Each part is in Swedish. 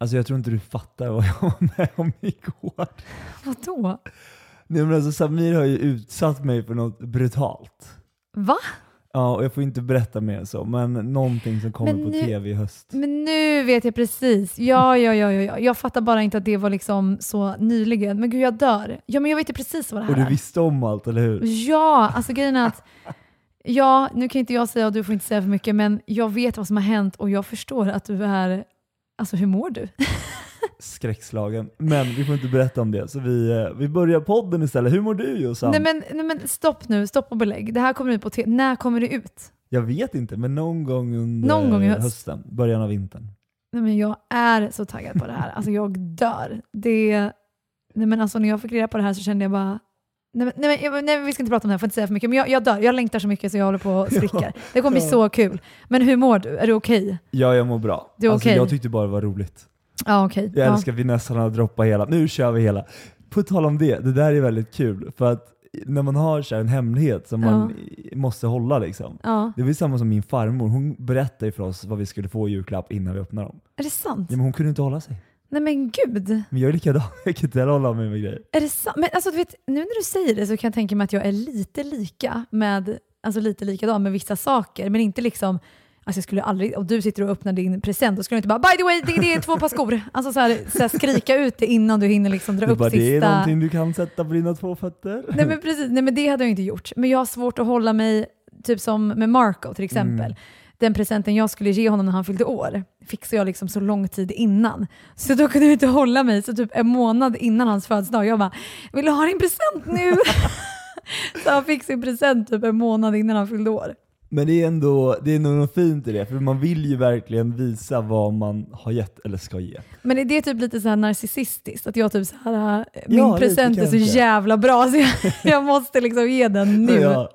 Alltså jag tror inte du fattar vad jag var med om igår. Vadå? Nej men alltså Samir har ju utsatt mig för något brutalt. Va? Ja, och jag får inte berätta mer så, men någonting som kommer Men på nu- tv i höst. Men nu vet jag precis. Ja, ja, ja, ja, ja. Jag fattar bara inte att det var liksom så nyligen. Men gud, jag dör. Ja, men jag vet ju precis vad det här Och du är. visste om allt, eller hur? Ja, alltså grejen är att Ja, nu kan inte jag säga och du får inte säga för mycket, men jag vet vad som har hänt och jag förstår att du är... Alltså hur mår du? Skräckslagen. Men vi får inte berätta om det, så vi, eh, vi börjar podden istället. Hur mår du Jossan? Nej men, nej men stopp nu, stopp och belägg. Det här kommer ut på te- När kommer det ut? Jag vet inte, men någon gång under Någon gång höst. hösten, början av vintern. Nej men jag är så taggad på det här. Alltså jag dör. Det... Nej men alltså när jag fick reda på det här så kände jag bara... Nej, men, nej, jag- nej, vi ska inte prata om det här, får inte säga för mycket. Men jag, jag dör, jag längtar så mycket så jag håller på och spricker. Det kommer bli Ja. så kul. Men hur mår du? Är du okej? Ja, jag mår bra. Du är alltså, okej? Jag tyckte bara det var roligt. Ja okej. Jag Ja. älskar Vinessan att droppa hela. Nu kör vi hela. På tal om det, det där är väldigt kul. För att när man har så här en hemlighet som man måste hålla liksom. Ja. Det var samma som min farmor. Hon berättade för oss vad vi skulle få i julklapp innan vi öppnade dem. Är det sant? Ja, men hon kunde inte hålla sig. Nej men gud. Men jag är likadan. Jag kan inte heller hålla mig med grejer. Är det sant? Men alltså du vet, nu när du säger det så kan jag tänka mig att jag är lite lika med, alltså lite likadan med vissa saker, men inte liksom Alltså jag skulle aldrig, om du sitter och öppnar din present, då skulle du inte bara “by the way, det, det är två par skor”. Alltså så här, så här, skrika ut det innan du hinner liksom dra Du upp bara, det är sista... någonting du kan sätta på dina två fötter. Nej men precis, nej men det hade jag inte gjort. Men jag har svårt att hålla mig, typ som med Marco till exempel. Mm. Den presenten jag skulle ge honom när han fyllde år fixade jag liksom så lång tid innan. Så då kunde jag inte hålla mig. Så typ en månad innan hans födelsedag, jag bara “vill du ha din present nu?” Så han fick sin present typ en månad innan han fyllde år. Men det är ändå det är något fint i det, för man vill ju verkligen visa vad man har gett eller ska ge. Men är det typ lite så här narcissistiskt? Att jag typ så här, äh, min Ja, present är så jävla bra så jag, jag måste liksom ge den nu. Ja,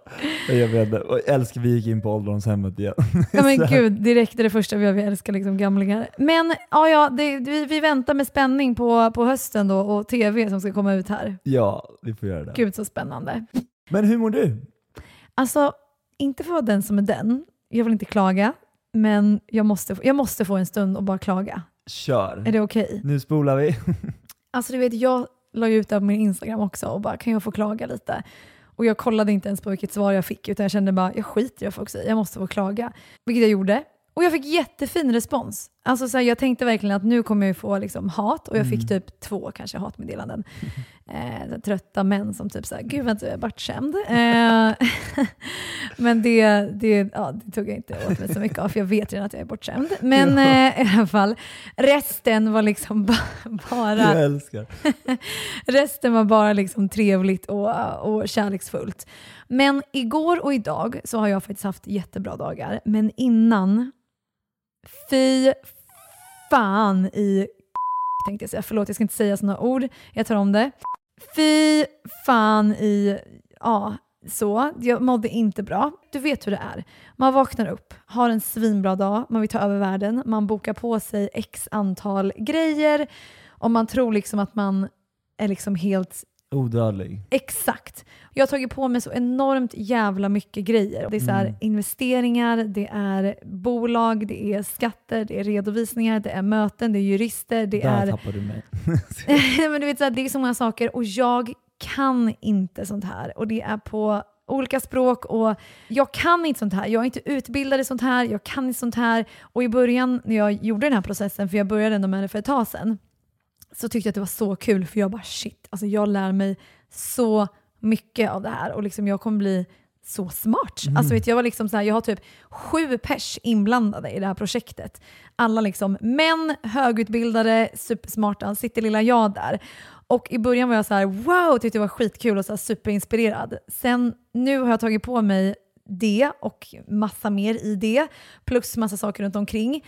jag vet det. Och älskar vi gick in på ålderdomshemmet igen. Ja men gud, direkt är det första vi gör, vi älskar liksom gamlingar. Men ja, ja det, vi, vi väntar med spänning på, på hösten då och tv som ska komma ut här. Ja, vi får göra det. Gud så spännande. Men hur mår du? Alltså, inte för att vara den som är den, jag vill inte klaga, men jag måste, jag måste få en stund och bara klaga. Kör. Är det okej? Nu spolar vi. Alltså du vet, jag la ju ut det på min Instagram också och bara, kan jag få klaga lite? Och jag kollade inte ens på vilket svar jag fick, utan jag kände bara, jag skiter i vad folk säger, jag måste få klaga. Vilket jag gjorde. Och jag fick jättefin respons. Alltså så här, jag tänkte verkligen att nu kommer jag få liksom hat och jag fick typ två kanske hatmeddelanden. Eh, trötta män som typ såhär, gud vad du är bortskämd. Eh, men det, det, ja, det tog jag inte åt mig så mycket av för jag vet redan att jag är bortskämd. Men eh, i alla fall, resten var liksom ba- bara Jag älskar. Resten var bara liksom trevligt och, och kärleksfullt. Men igår och idag så har jag faktiskt haft jättebra dagar. Men innan, fy fan i tänkte jag säga. Förlåt, jag ska inte säga sådana ord. Jag tar om det. Fy fan i, ja, så. Jag mådde inte bra. Du vet hur det är. Man vaknar upp, har en svinbra dag, man vill ta över världen, man bokar på sig x antal grejer och man tror liksom att man är liksom helt Odödlig. Exakt. Jag har tagit på mig så enormt jävla mycket grejer. Det är så här Mm. investeringar, det är bolag, det är skatter, det är redovisningar, det är möten, det är jurister, det Där är... tappade du mig. men du vet, så här, det är så många saker och jag kan inte sånt här. Och det är på olika språk och jag kan inte sånt här. Jag är inte utbildad i sånt här, jag kan inte sånt här. Och i början när jag gjorde den här processen, för jag började ändå med det för ett tag sedan, så tyckte jag att det var så kul för jag bara shit, alltså jag lär mig så mycket av det här och liksom jag kommer bli så smart. Mm. Alltså vet, jag, var liksom så här, jag har typ sju pers inblandade i det här projektet. Alla liksom män, högutbildade, supersmarta, sitter lilla jag där. Och i början var jag så här, wow, tyckte det var skitkul och så här superinspirerad. Sen nu har jag tagit på mig det och massa mer i det, plus massa saker runt omkring.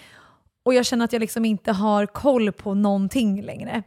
Och jag känner att jag liksom inte har koll på någonting längre.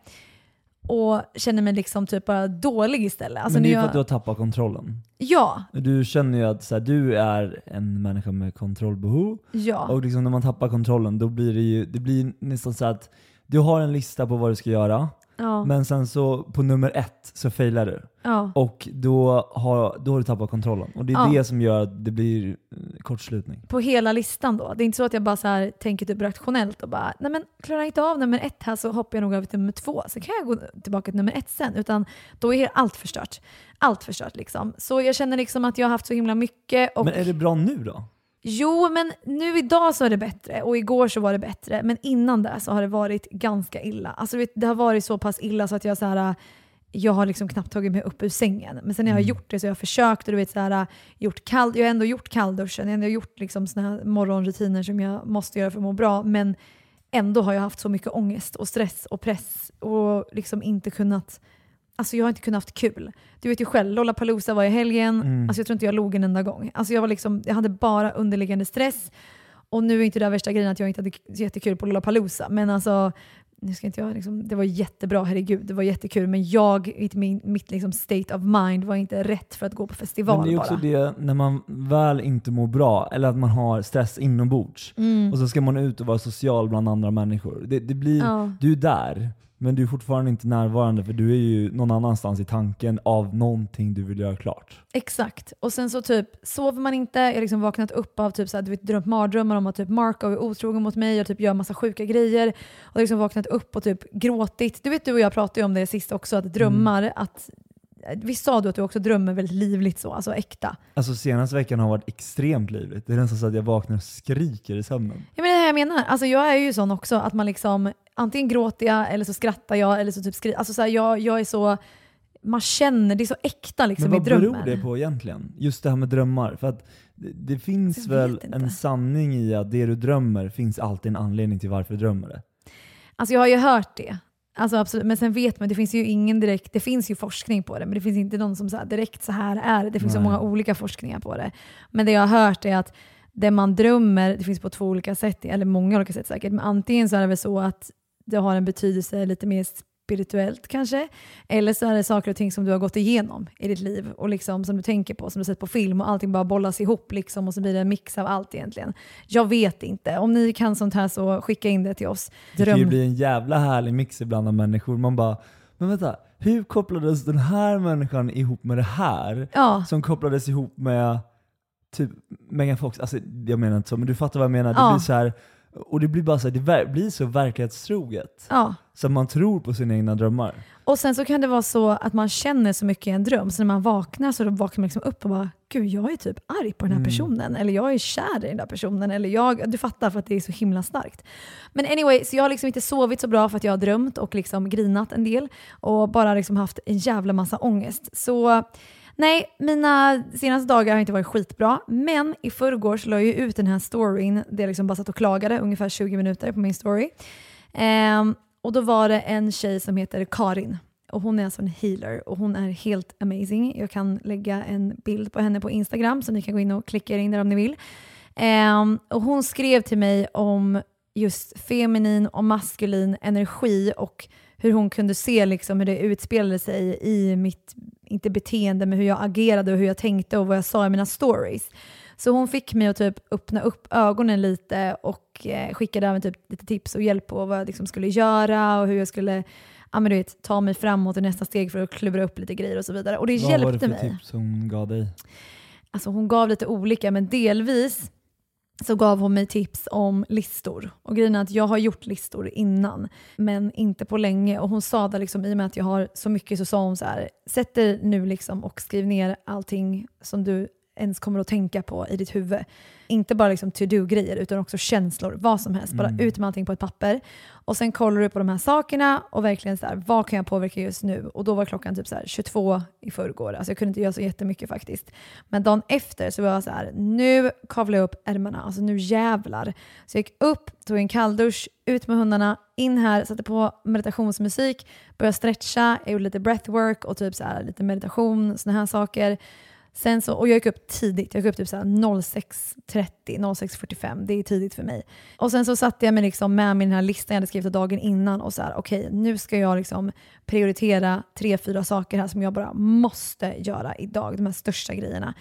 Och känner mig liksom typ bara dålig istället. Alltså Men det är ju för att du har tappat kontrollen. ja, Du känner ju att så här, du är en människa med kontrollbehov. ja. Och liksom när man tappar kontrollen då blir det ju det blir nästan så att du har en lista på vad du ska göra, ja, men sen så på nummer ett så failar du. ja. Och då har, då har du tappat kontrollen. Och det är Ja. det som gör att det blir eh, kortslutning. på hela listan då. Det är inte så att jag bara så här tänker typ rationellt och bara, nej men klarar jag inte av nummer ett här så hoppar jag nog över till nummer två. Så kan jag gå tillbaka till nummer ett sen. Utan då är allt förstört. Allt förstört liksom. Så jag känner liksom att jag har haft så himla mycket. Och Men är det bra nu då? Jo, men nu idag så är det bättre och igår så var det bättre. Men innan det så har det varit ganska illa. Alltså vet, det har varit så pass illa så att jag så här, jag har liksom knappt tagit mig upp ur sängen. Men sen när jag har gjort det så har jag försökt och du vet, så här, gjort kall, jag har ändå gjort kallduschen, jag har ändå gjort liksom såna här morgonrutiner som jag måste göra för att må bra. Men ändå har jag haft så mycket ångest och stress och press och liksom inte kunnat Alltså jag har inte kunnat haft kul. Du vet ju själv, Lollapalooza var i helgen. Mm. Alltså jag tror inte jag log en enda gång. Alltså jag, var liksom, jag hade bara underliggande stress. Och nu är inte det värsta grejen att jag inte hade jättekul på Lollapalooza. Men alltså, nu ska inte jag liksom, det var jättebra, herregud. Det var jättekul. Men jag, i min, mitt liksom state of mind var inte rätt för att gå på festival Men det är också bara. det när man väl inte mår bra, eller att man har stress inombords, Mm. och så ska man ut och vara social bland andra människor. Det, det blir, Ja. Du är där, men du är fortfarande inte närvarande för du är ju någon annanstans i tanken av någonting du vill göra klart. Exakt. Och sen så typ sover man inte, jag har liksom vaknat upp av typ så här, du vet, drömt mardrömmar om att typ Marco är otrogen mot mig och typ gör massa sjuka grejer. Och liksom vaknat upp och typ gråtit. Du vet du och jag pratade ju om det sist också, att drömmar, att Visst sa du att du också drömmer väldigt livligt så, alltså äkta? Alltså senaste veckan har varit extremt livligt. Det är nästan så att jag vaknar och skriker i sömnen. Ja, men det här jag menar. Alltså, jag är ju sån också, att man liksom antingen gråter jag eller så skrattar jag eller så typ skriker alltså, så här, jag. Jag är så, man känner, det är så äkta liksom Men i vad drömmen. beror det på egentligen? Just det här med drömmar. För att det, det finns väl inte. en sanning i att det du drömmer finns alltid en anledning till varför du drömmer det. Alltså jag har ju hört det. Alltså absolut. Men sen vet man, det finns ju ingen direkt, det finns ju forskning på det, men det finns inte någon som så här, direkt så här är det. Det finns så Nej. många olika forskningar på det. Men det jag har hört är att det man drömmer, det finns på två olika sätt, eller många olika sätt säkert, men antingen så är det väl så att det har en betydelse lite mer spirituellt kanske, eller så är det saker och ting som du har gått igenom i ditt liv och liksom som du tänker på, som du sett på film och allting bara bollas ihop liksom och så blir det en mix av allt egentligen. Jag vet inte. Om ni kan sånt här så skicka in det till oss. Det kan ju Dröm. bli en jävla härlig mix ibland av människor. Man bara, men vänta, hur kopplades den här människan ihop med det här? Ja. Som kopplades ihop med typ Megan Fox. Alltså jag menar inte så, men du fattar vad jag menar. Det Ja. blir så här, och det blir bara så här, det blir så verklighetstroget. Ja. Så man tror på sina egna drömmar. Och sen så kan det vara så att man känner så mycket i en dröm, så när man vaknar så vaknar man liksom upp och bara Gud, jag är typ arg på den här Mm. personen, eller jag är kär i den där personen, eller jag, du fattar för att det är så himla starkt. Men anyway, så jag har liksom inte sovit så bra för att jag har drömt och liksom grinat en del och bara liksom haft en jävla massa ångest. Så nej, mina senaste dagar har inte varit skitbra, men i förrgår så la jag ut den här storyn där jag liksom bara satt och klagade ungefär 20 minuter på min story. Um, och då var det en tjej som heter Karin. Och hon är alltså en healer och hon är helt amazing. Jag kan lägga en bild på henne på Instagram så ni kan gå in och klicka er in där om ni vill. Um, och hon skrev till mig om just feminin och maskulin energi och hur hon kunde se liksom hur det utspelade sig i mitt, inte beteende, men hur jag agerade och hur jag tänkte och vad jag sa i mina stories. Så hon fick mig att typ öppna upp ögonen lite och eh, skickade även typ lite tips och hjälp på vad jag liksom skulle göra och hur jag skulle ja, men du vet, ta mig framåt i nästa steg för att klura upp lite grejer och så vidare. Och det Vad var det hjälpte för mig. tips hon gav dig? Alltså hon gav lite olika, men delvis så gav hon mig tips om listor. Och grejen är att jag har gjort listor innan, men inte på länge. Och hon sa det liksom, i och med att jag har så mycket så sa hon så här, sätt dig nu liksom och skriv ner allting som du ens kommer att tänka på i ditt huvud. Inte bara liksom to-do-grejer utan också känslor, vad som helst. Bara ut med allting på ett papper. Och sen kollar du på de här sakerna och verkligen så här, vad kan jag påverka just nu? Och då var klockan typ så här 22 i förrgår. Alltså jag kunde inte göra så jättemycket faktiskt. Men dagen efter så var jag så här, nu kavlar jag upp ärmarna, alltså nu jävlar. Så jag gick upp, tog en kalldusch, ut med hundarna, in här, satte på meditationsmusik, började stretcha, jag gjorde lite breathwork och typ så här, lite meditation, sådana här saker. Sen så, och jag gick upp tidigt, jag gick upp typ 06.30, 06.45, det är tidigt för mig. Och sen så satte jag mig liksom med min här listan jag hade skrivit dagen innan och så här, okej okay, nu ska jag liksom prioritera tre, fyra saker här som jag bara måste göra idag, de här största grejerna.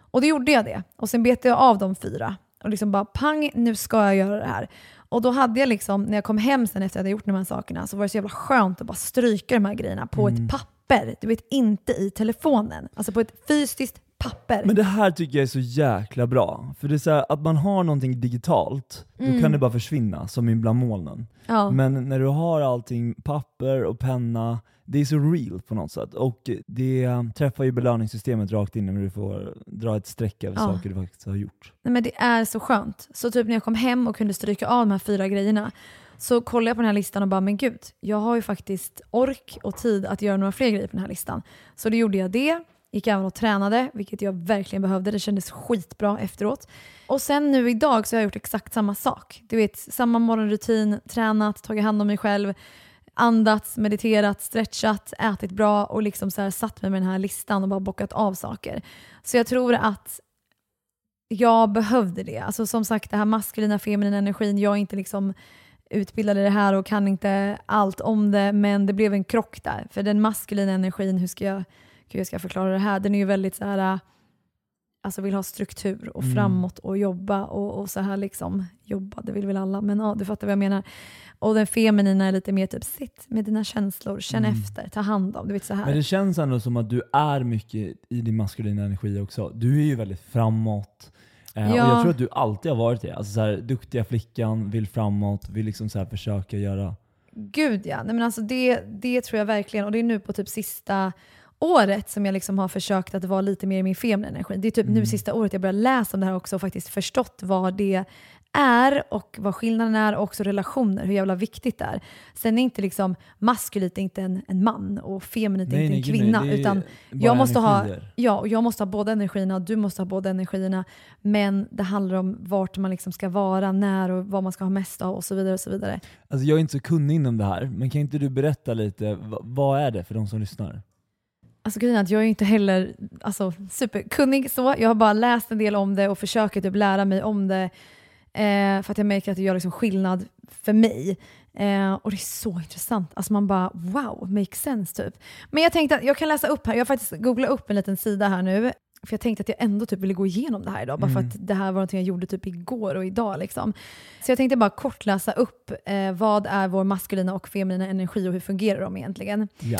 Och då gjorde jag det. Och sen betade jag av de fyra och liksom bara pang, nu ska jag göra det här. Och då hade jag liksom, när jag kom hem sen efter att jag hade gjort de här sakerna så var det så jävla skönt att bara stryka de här grejerna på mm. ett papper papper. Du vet, inte i telefonen. Alltså på ett fysiskt papper. Men det här tycker jag är så jäkla bra. För det är så här, att man har någonting digitalt, mm. då kan det bara försvinna, som ibland molnen. Ja. Men när du har allting, papper och penna, det är så real på något sätt. Och det träffar ju belöningssystemet rakt in när du får dra ett streck över ja. saker du faktiskt har gjort. Nej, men det är så skönt. Så typ när jag kom hem och kunde stryka av de här fyra grejerna, så kollade jag på den här listan och bara, men gud, jag har ju faktiskt ork och tid att göra några fler grejer på den här listan. Så då gjorde jag det, gick även och tränade, vilket jag verkligen behövde. Det kändes skitbra efteråt. Och sen nu idag så har jag gjort exakt samma sak. Du vet, samma morgonrutin, tränat, tagit hand om mig själv, andats, mediterat, stretchat, ätit bra och liksom så här satt mig med den här listan och bara bockat av saker. Så jag tror att jag behövde det. Alltså som sagt, det här maskulina, feminina energin, jag är inte liksom utbildad i det här och kan inte allt om det, men det blev en krock där. För den maskulina energin, hur ska jag, hur ska jag förklara det här? Den är ju väldigt så här, alltså vill ha struktur och mm. framåt och jobba och, och, så här liksom. Jobba, det vill väl alla, men ja, du fattar vad jag menar. Och den feminina är lite mer typ, sitt med dina känslor, känn mm. efter, ta hand om. Du vet, så här. Men det känns ändå som att du är mycket i din maskulina energi också. Du är ju väldigt framåt, Ja. Eh, och jag tror att du alltid har varit det. Alltså så här, duktiga flickan, vill framåt, vill liksom så här försöka göra... Gud ja, Nej, men alltså det, det tror jag verkligen. Och det är nu på typ sista året som jag liksom har försökt att vara lite mer i min feminina energi. Det är typ mm. nu sista året jag börjar läsa om det här också och faktiskt förstått vad det är och vad skillnaden är och också relationer, hur jävla viktigt det är. Sen är inte liksom maskulit inte en, en man och feminint nej, inte en kvinna. Nej, utan jag måste, ha, ja, jag måste ha båda energierna och du måste ha båda energierna. Men det handlar om vart man liksom ska vara, när och vad man ska ha mest av och så vidare. och så vidare. Alltså jag är inte så kunnig inom det här, men kan inte du berätta lite, vad är det för de som lyssnar? Alltså grejen är att jag är inte heller alltså, superkunnig så. Jag har bara läst en del om det och försöker typ lära mig om det. Eh, för att jag märker att det gör liksom skillnad för mig. Eh, och det är så intressant. Alltså man bara wow, makes sense typ. Men jag tänkte att jag kan läsa upp här, jag har faktiskt googlat upp en liten sida här nu. För jag tänkte att jag ändå typ ville gå igenom det här idag, bara för mm. att det här var något jag gjorde typ igår och idag. Liksom. Så jag tänkte bara kort läsa upp eh, vad är vår maskulina och feminina energi och hur fungerar de egentligen? Ja.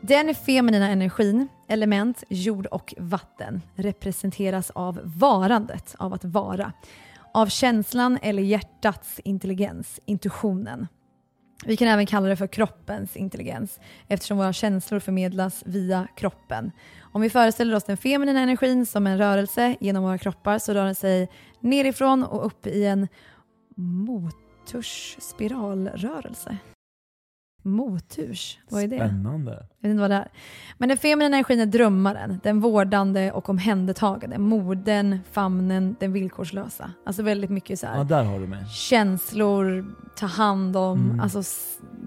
Den feminina energin, element, jord och vatten, representeras av varandet, av att vara av känslan eller hjärtats intelligens, intuitionen. Vi kan även kalla det för kroppens intelligens eftersom våra känslor förmedlas via kroppen. Om vi föreställer oss den feminina energin som en rörelse genom våra kroppar så rör den sig nerifrån och upp i en motorsspiralrörelse. Moturs, vad är det? Spännande. Jag vet inte vad det är. Men den feminina energin är drömmaren, den vårdande och omhändertagande. Morden, famnen, den villkorslösa. Alltså väldigt mycket så här, ja, där har du mig. känslor, ta hand om, mm. alltså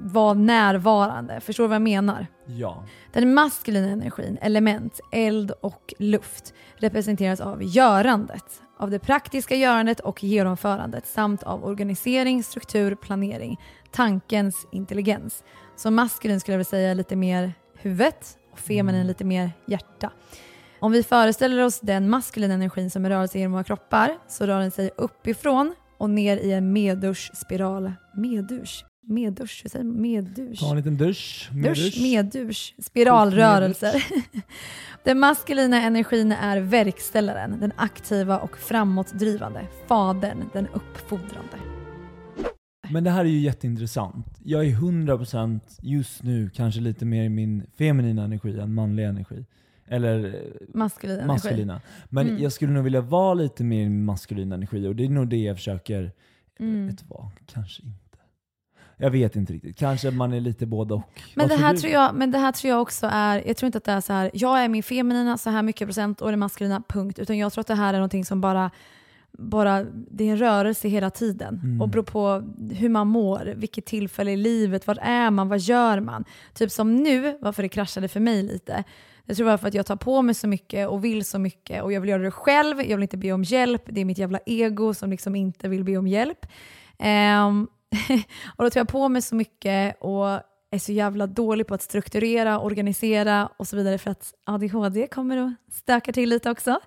vara närvarande. Förstår du vad jag menar? Ja. Den maskulina energin, element, eld och luft, representeras av görandet, av det praktiska görandet och genomförandet samt av organisering, struktur, planering, tankens intelligens. Så maskulin skulle jag vilja säga lite mer huvudet och feminin mm. lite mer hjärta. Om vi föreställer oss den maskulina energin som är rörelse genom våra kroppar så rör den sig uppifrån och ner i en medurs spiral. Meddusch, hur säger man? Meddusch. Ta en liten dusch. Meddusch. Dusch, meddusch. Spiralrörelser. Den maskulina energin är verkställaren, den aktiva och framåtdrivande, fadern, den uppfordrande. Men det här är ju jätteintressant. Jag är 100% just nu kanske lite mer i min feminina energi än manlig energi. Eller eh, maskulina. maskulina. Men mm. jag skulle nog vilja vara lite mer i min maskulina energi och det är nog det jag försöker, mm. vet du vad, kanske inte. Jag vet inte riktigt. Kanske man är lite både och. Men det, här tror jag, men det här tror jag också är, jag tror inte att det är så här, jag är min feminina så här mycket procent och det maskulina punkt. Utan jag tror att det här är någonting som bara bara, det är en rörelse hela tiden mm. och beror på hur man mår, vilket tillfälle i livet, var är man, vad gör man? Typ som nu, varför det kraschade för mig lite, jag tror var för att jag tar på mig så mycket och vill så mycket och jag vill göra det själv, jag vill inte be om hjälp, det är mitt jävla ego som liksom inte vill be om hjälp. Um, och då tar jag på mig så mycket och är så jävla dålig på att strukturera, organisera och så vidare för att ADHD kommer och stökar till lite också.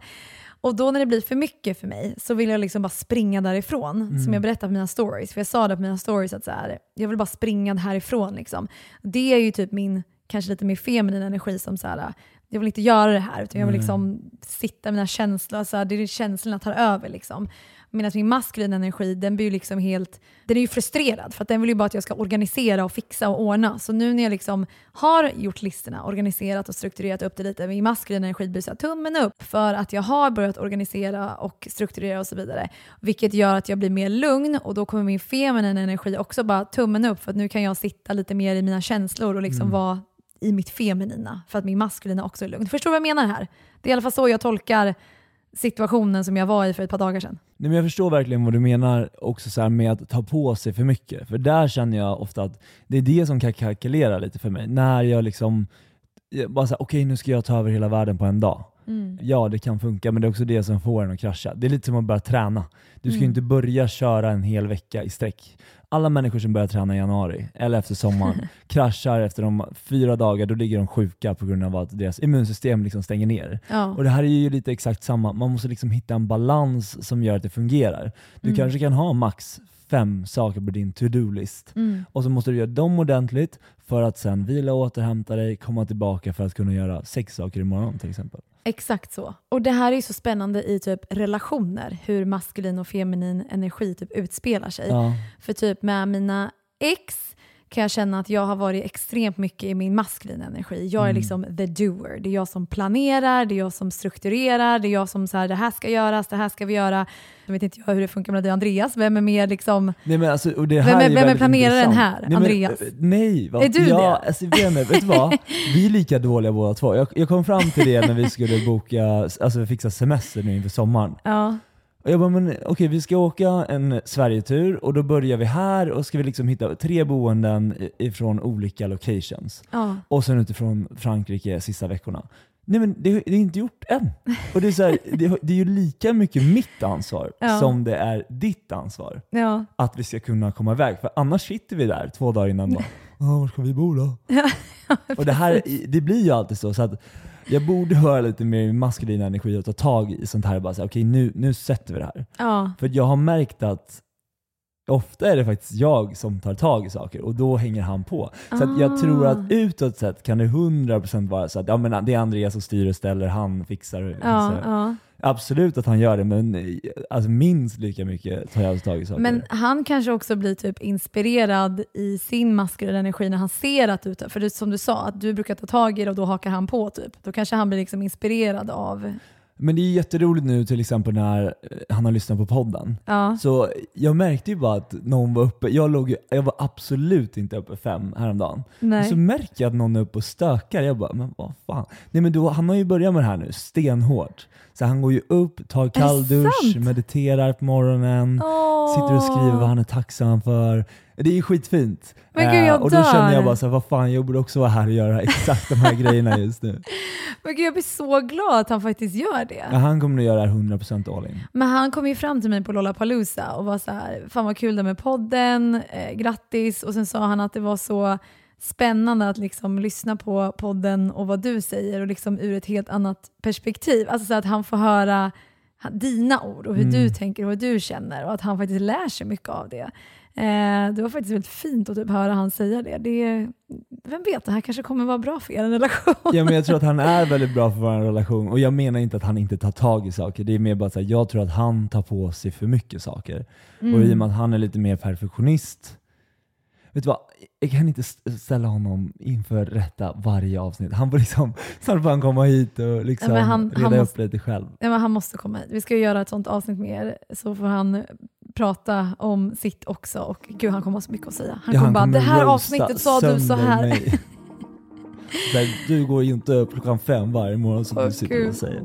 Och då när det blir för mycket för mig så vill jag liksom bara springa därifrån. Mm. Som jag berättade på mina stories. För jag sa det på mina stories att så här, jag vill bara springa härifrån. Liksom. Det är ju typ min, kanske lite mer feminin energi som så här, jag vill inte göra det här utan jag vill liksom sitta med mina känslor. Alltså, det är känslorna tar över. Liksom. Medan min maskulina energi, den blir ju liksom helt, den är ju frustrerad för att den vill ju bara att jag ska organisera och fixa och ordna. Så nu när jag liksom har gjort listorna, organiserat och strukturerat upp det lite, min maskulina energi blir så här, tummen upp för att jag har börjat organisera och strukturera och så vidare. Vilket gör att jag blir mer lugn och då kommer min feminina energi också bara tummen upp för att nu kan jag sitta lite mer i mina känslor och liksom mm. vara i mitt feminina för att min maskulina också är lugn. Förstår du vad jag menar här? Det är i alla fall så jag tolkar situationen som jag var i för ett par dagar sedan. Nej, men jag förstår verkligen vad du menar också så med att ta på sig för mycket. För där känner jag ofta att det är det som kan kalkylera lite för mig. När jag liksom bara säger okej okay, nu ska jag ta över hela världen på en dag. Mm. Ja, det kan funka, men det är också det som får en att krascha. Det är lite som att börja träna. Du ska mm. inte börja köra en hel vecka i sträck. Alla människor som börjar träna i januari, eller efter sommaren, kraschar efter de fyra dagar, då ligger de sjuka på grund av att deras immunsystem liksom stänger ner. Ja. Och Det här är ju lite exakt samma, man måste liksom hitta en balans som gör att det fungerar. Du mm. kanske kan ha max fem saker på din to-do-list. Mm. Och så måste du göra dem ordentligt för att sen vila och återhämta dig, komma tillbaka för att kunna göra sex saker imorgon till exempel. Exakt så. Och det här är så spännande i typ relationer, hur maskulin och feminin energi typ utspelar sig. Ja. För typ med mina ex kan jag känna att jag har varit extremt mycket i min maskulina energi. Jag är mm. liksom the doer. Det är jag som planerar, det är jag som strukturerar, det är jag som säger det här ska göras, det här ska vi göra. Jag vet inte jag hur det funkar med dig Andreas, vem är mer liksom... Nej, men alltså, och det här vem är, vem är planeraren här? Nej, Andreas? Men, nej, va? är du ja, det? Alltså, vem är, vet du vad? Vi är lika dåliga båda två. Jag, jag kom fram till det när vi skulle boka, alltså fixa semester nu inför sommaren. Ja. Och jag bara, men okej okay, vi ska åka en Sverigetur och då börjar vi här och ska vi liksom hitta tre boenden ifrån olika locations. Ja. Och sen utifrån Frankrike sista veckorna. Nej men det, det är inte gjort än. Och det är, så här, det, det, är ju lika mycket mitt ansvar ja. som det är ditt ansvar. Ja. Att vi ska kunna komma iväg. För annars sitter vi där två dagar innan och bara, var ska vi bo då? och det, här, det blir ju alltid så. så att jag borde höra lite mer maskulin energi och ta tag i sånt här och bara säga okej okay, nu, nu sätter vi det här. Ja. För jag har märkt att ofta är det faktiskt jag som tar tag i saker och då hänger han på. Så ah. jag tror att utåt sett kan det 100% vara så att ja, men det är Andreas som styr och ställer, han fixar. Ja, ja. Absolut att han gör det, men alltså minst lika mycket tar jag tag i saker. Men han kanske också blir typ inspirerad i sin maskulina energi när han ser att du, för det, som du sa, att du brukar ta tag i det och då hakar han på. typ. Då kanske han blir liksom inspirerad av men det är jätteroligt nu till exempel när eh, han har lyssnat på podden. Ja. Så jag märkte ju bara att någon var uppe, jag, låg, jag var absolut inte uppe fem häromdagen. Nej. så märker jag att någon är uppe och stökar. Jag bara, men vad fan. Nej, men då, han har ju börjat med det här nu, stenhårt. Så han går ju upp, tar kalldusch, mediterar på morgonen, oh. sitter och skriver vad han är tacksam för. Det är skitfint. Men gud, jag eh, och då känner jag bara så här, vad fan, jag borde också vara här och göra exakt de här grejerna just nu. Men gud, jag blir så glad att han faktiskt gör det. Ja, han kommer att göra det här 100% all in. Men han kom ju fram till mig på Lollapalooza och var så här, fan vad kul det med podden, eh, grattis. Och sen sa han att det var så spännande att liksom lyssna på podden och vad du säger och liksom ur ett helt annat perspektiv. Alltså så att han får höra dina ord och hur mm. du tänker och hur du känner och att han faktiskt lär sig mycket av det. Eh, det var faktiskt väldigt fint att typ höra han säga det. det. Vem vet, det här kanske kommer vara bra för er relation. Ja, men jag tror att han är väldigt bra för vår relation och jag menar inte att han inte tar tag i saker. Det är mer bara att jag tror att han tar på sig för mycket saker. Mm. Och i och med att han är lite mer perfektionist vet du vad, jag kan inte ställa honom inför rätta varje avsnitt. Han får liksom, snart får han komma hit och liksom ja, han, reda han upp måste, lite själv. Ja, men han måste komma hit. Vi ska göra ett sånt avsnitt med er, så får han prata om sitt också. Och gud, han kommer ha så mycket att säga. Han ja, kommer bara, det här avsnittet sa du så här. Där, du går ju inte upp klockan fem varje morgon som oh, du sitter och säger.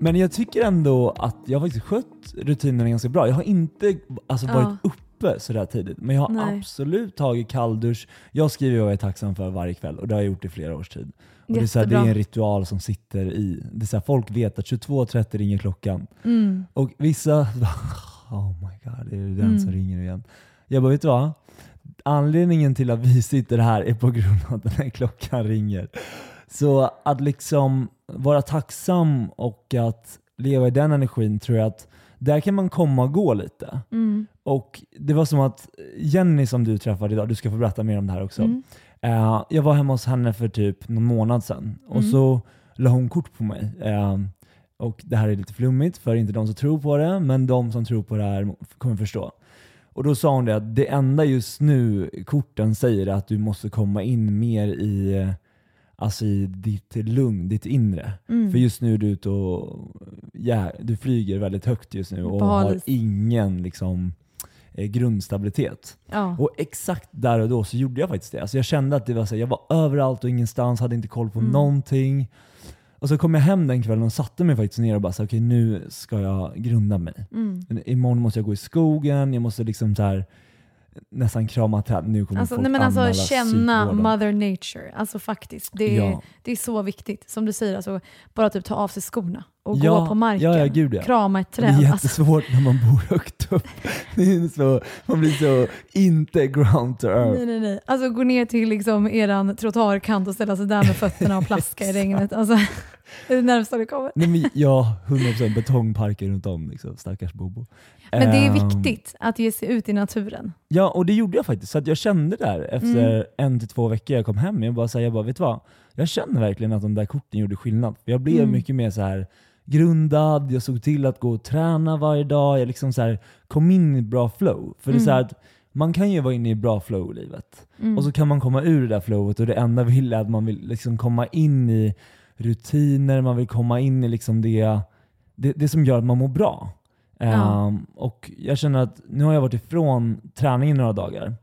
Men jag tycker ändå att jag har faktiskt skött rutinerna ganska bra. Jag har inte alltså, varit ja. uppe sådär tidigt, men jag har Nej. absolut tagit kalldusch. Jag skriver vad jag är tacksam för varje kväll och det har jag gjort i flera års tid. Och det, är såhär, det är en ritual som sitter i. Det är såhär, folk vet att 22.30 ringer klockan. Mm. Och vissa oh my god, det är den mm. som ringer igen. Jag bara, vet du vad? Anledningen till att vi sitter här är på grund av att den här klockan ringer. Så att liksom vara tacksam och att leva i den energin tror jag att där kan man komma och gå lite. Mm. Och Det var som att Jenny som du träffade idag, du ska få berätta mer om det här också. Mm. Uh, jag var hemma hos henne för typ någon månad sedan och mm. så la hon kort på mig. Uh, och Det här är lite flummigt för inte de som tror på det, men de som tror på det här kommer förstå. Och Då sa hon det att det enda just nu korten säger är att du måste komma in mer i alltså i ditt lugn, ditt inre. Mm. För just nu är du ute och ja, du flyger väldigt högt just nu och har ingen liksom, eh, grundstabilitet. Ja. Och exakt där och då så gjorde jag faktiskt det. Alltså jag kände att det var så, jag var överallt och ingenstans, hade inte koll på mm. någonting. Och så kom jag hem den kvällen och satte mig faktiskt ner och bara okej okay, nu ska jag grunda mig. Mm. Imorgon måste jag gå i skogen, jag måste liksom så här, nästan krama träd. Nu kommer alltså, folk nej, men alltså Känna mother nature. Alltså faktiskt. Det är, ja. det är så viktigt. Som du säger, alltså, bara typ ta av sig skorna och ja, gå på marken. Ja, gud, ja. Krama ett träd. Det är alltså. jättesvårt alltså. när man bor högt upp. Så, man blir så inte ground to earth. Nej, nej, nej. Alltså gå ner till liksom eran trottoarkant och ställa sig där med fötterna och plaska i regnet. Alltså, det är det närmsta det kommer. Nej, men, ja, 100% betongparker runt om. Liksom. Stackars Bobo. Men det är ehm. viktigt att ge sig ut i naturen. Ja, och det gjorde jag faktiskt. Så att jag kände där efter mm. en till två veckor jag kom hem, jag bara, så här, jag bara, vet du vad? Jag känner verkligen att de där korten gjorde skillnad. Jag blev mm. mycket mer så här grundad, jag såg till att gå och träna varje dag, jag liksom så här, kom in i bra flow. För mm. det är så mm. att man kan ju vara inne i bra flow i livet. Mm. Och så kan man komma ur det där flowet och det enda vill är att man vill liksom komma in i rutiner, man vill komma in i liksom det, det, det som gör att man mår bra. Ja. Um, och jag känner att nu har jag varit ifrån träningen några dagar.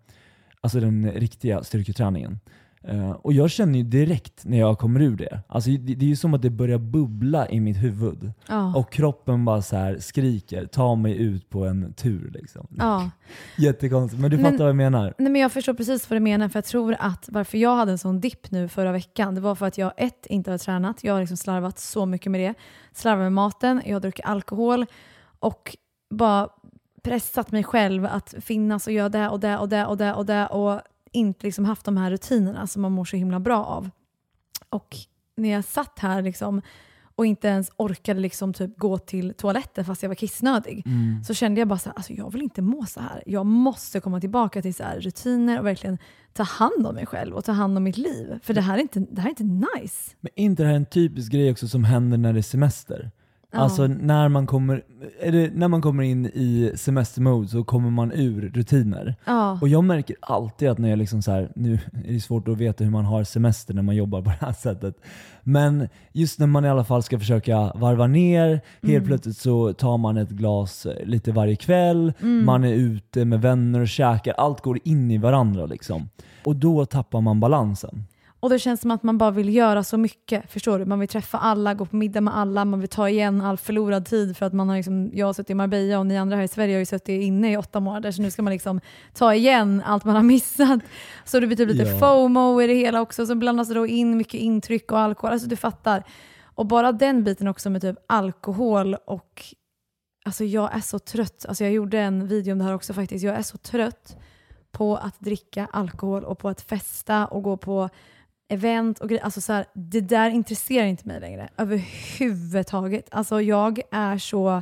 Alltså den riktiga styrketräningen. Uh, och jag känner ju direkt när jag kommer ur det. Alltså det, det är ju som att det börjar bubbla i mitt huvud. Ja. Och kroppen bara så skriker, ta mig ut på en tur. Liksom. Ja. Jättekonstigt, men du fattar vad jag menar? Nej, men jag förstår precis vad du menar, för jag tror att varför jag hade en sån dipp nu förra veckan, det var för att jag ett, inte har tränat. Jag har liksom slarvat så mycket med det. Slarvat med maten, jag har druckit alkohol och bara pressat mig själv att finnas och göra det och det och det och det och det och inte liksom haft de här rutinerna som man mår så himla bra av. Och när jag satt här liksom och inte ens orkade liksom typ gå till toaletten fast jag var kissnödig. Mm. Så kände jag bara så här, alltså jag vill inte må så här. Jag måste komma tillbaka till så rutiner och verkligen ta hand om mig själv och ta hand om mitt liv. För det här är inte, det här är inte nice. Men är inte det här en typisk grej också som händer när det är semester? Alltså när man, kommer, det, när man kommer in i semestermode så kommer man ur rutiner. Ja. Och jag märker alltid att när jag liksom så här, nu är det svårt att veta hur man har semester när man jobbar på det här sättet. Men just när man i alla fall ska försöka varva ner, mm. helt plötsligt så tar man ett glas lite varje kväll, mm. man är ute med vänner och käkar, allt går in i varandra liksom. Och då tappar man balansen. Och det känns som att man bara vill göra så mycket. Förstår du? Man vill träffa alla, gå på middag med alla, man vill ta igen all förlorad tid för att man har liksom, jag har suttit i Marbella och ni andra här i Sverige har ju suttit inne i åtta månader så nu ska man liksom ta igen allt man har missat. Så det blir typ lite ja. FOMO i det hela också, så blandas det då in mycket intryck och alkohol. Alltså du fattar. Och bara den biten också med typ alkohol och Alltså jag är så trött. Alltså jag gjorde en video om det här också faktiskt. Jag är så trött på att dricka alkohol och på att festa och gå på event och grejer. Alltså så här, det där intresserar inte mig längre överhuvudtaget. Alltså jag är så...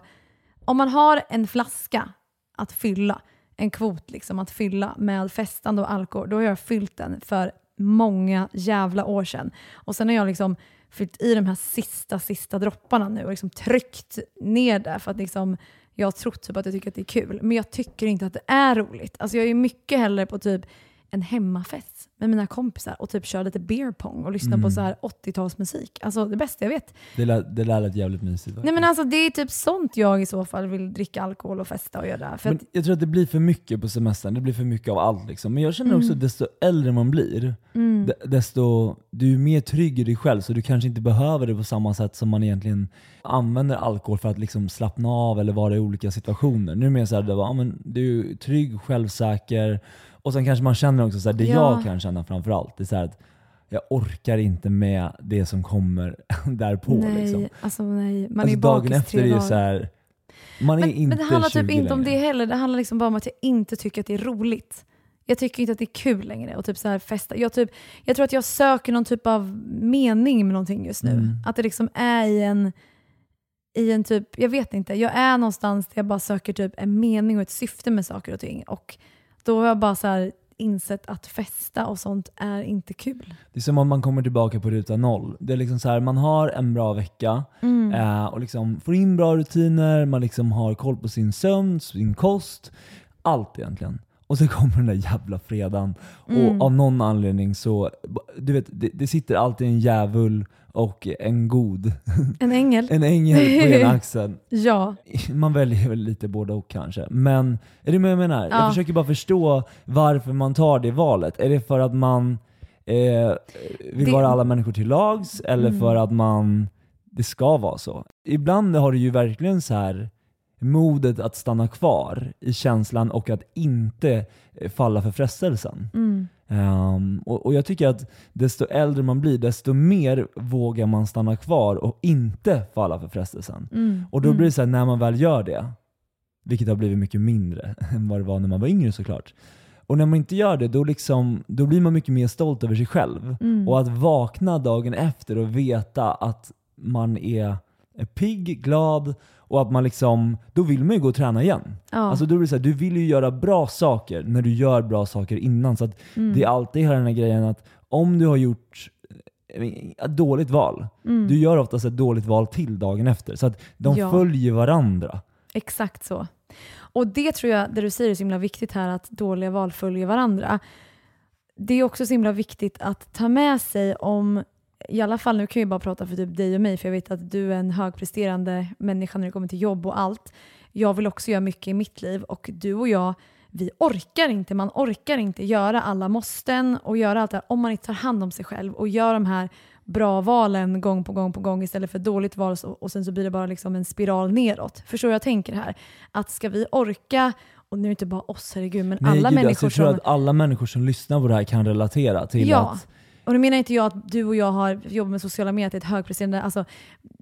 Om man har en flaska att fylla, en kvot liksom att fylla med festande och alkohol, då har jag fyllt den för många jävla år sedan. Och sen har jag liksom fyllt i de här sista, sista dropparna nu och liksom tryckt ner det för att liksom jag har trott typ att jag tycker att det är kul. Men jag tycker inte att det är roligt. Alltså jag är mycket hellre på typ en hemmafest med mina kompisar och typ köra lite beer pong och lyssna mm. på så här 80-talsmusik. Alltså det bästa jag vet. Det det lät jävligt mysigt. Nej men alltså det är typ sånt jag i så fall vill dricka alkohol och festa och göra. För men jag tror att det blir för mycket på semestern, det blir för mycket av allt. Liksom. Men jag känner också mm. att desto äldre man blir, mm. desto du är mer trygg i dig själv så du kanske inte behöver det på samma sätt som man egentligen använder alkohol för att liksom slappna av eller vara i olika situationer. Nu är det mer såhär, du är trygg, självsäker och sen kanske man känner också, så här, det ja. jag kan känna framförallt, det är så att jag orkar inte med det som kommer därpå. Nej, liksom. alltså nej. Man alltså, är dagen efter är ju så här, man men, är inte Men det handlar typ inte om det heller, det handlar liksom bara om att jag inte tycker att det är roligt. Jag tycker inte att det är kul längre att typ så här festa. Jag, typ, jag tror att jag söker någon typ av mening med någonting just nu. Mm. Att det liksom är i en, i en typ, jag vet inte, jag är någonstans där jag bara söker typ en mening och ett syfte med saker och ting. Och då har jag bara så här insett att festa och sånt är inte kul. Det är som om man kommer tillbaka på ruta noll. Det är liksom så här, man har en bra vecka mm. eh, och liksom får in bra rutiner, man liksom har koll på sin sömn, sin kost, allt egentligen. Och så kommer den där jävla fredagen mm. och av någon anledning så, du vet, det, det sitter alltid en djävul och en god. En ängel. en ängel på ena axeln. ja. Man väljer väl lite både och kanske. Men, är det vad jag menar? Ja. Jag försöker bara förstå varför man tar det valet. Är det för att man eh, vill det... vara alla människor till lags eller mm. för att man det ska vara så? Ibland har du ju verkligen så här modet att stanna kvar i känslan och att inte eh, falla för frestelsen. Mm. Um, och, och, jag tycker att desto äldre man blir, desto mer vågar man stanna kvar och inte falla för frestelsen. Mm. Och då mm. blir det så här, när man väl gör det, vilket har blivit mycket mindre än vad det var när man var yngre såklart. Och när man inte gör det, då, liksom, då blir man mycket mer stolt över sig själv. Mm. Och att vakna dagen efter och veta att man är pigg, glad och att man liksom, då vill man ju gå och träna igen. Ja. Alltså då blir så här, du vill ju göra bra saker när du gör bra saker innan. Så mm. Det är alltid den här grejen att om du har gjort ett eh, dåligt val, mm. du gör oftast ett dåligt val till dagen efter. Så att de ja. följer varandra. Exakt så. Och det tror jag, det du säger är så himla viktigt här, att dåliga val följer varandra. Det är också så himla viktigt att ta med sig om i alla fall, nu kan jag bara prata för typ dig och mig, för jag vet att du är en högpresterande människa när det kommer till jobb och allt. Jag vill också göra mycket i mitt liv och du och jag, vi orkar inte. Man orkar inte göra alla måsten och göra allt det här om man inte tar hand om sig själv och gör de här bra valen gång på gång på gång istället för dåligt val och sen så blir det bara liksom en spiral neråt. Förstår jag tänker här? Att ska vi orka och nu är det inte bara oss, herregud, men Nej, alla gud, människor alltså, jag tror som... att alla människor som lyssnar på det här kan relatera till ja. att och då menar inte jag att du och jag har jobbat med sociala medier, ett högpresterande, alltså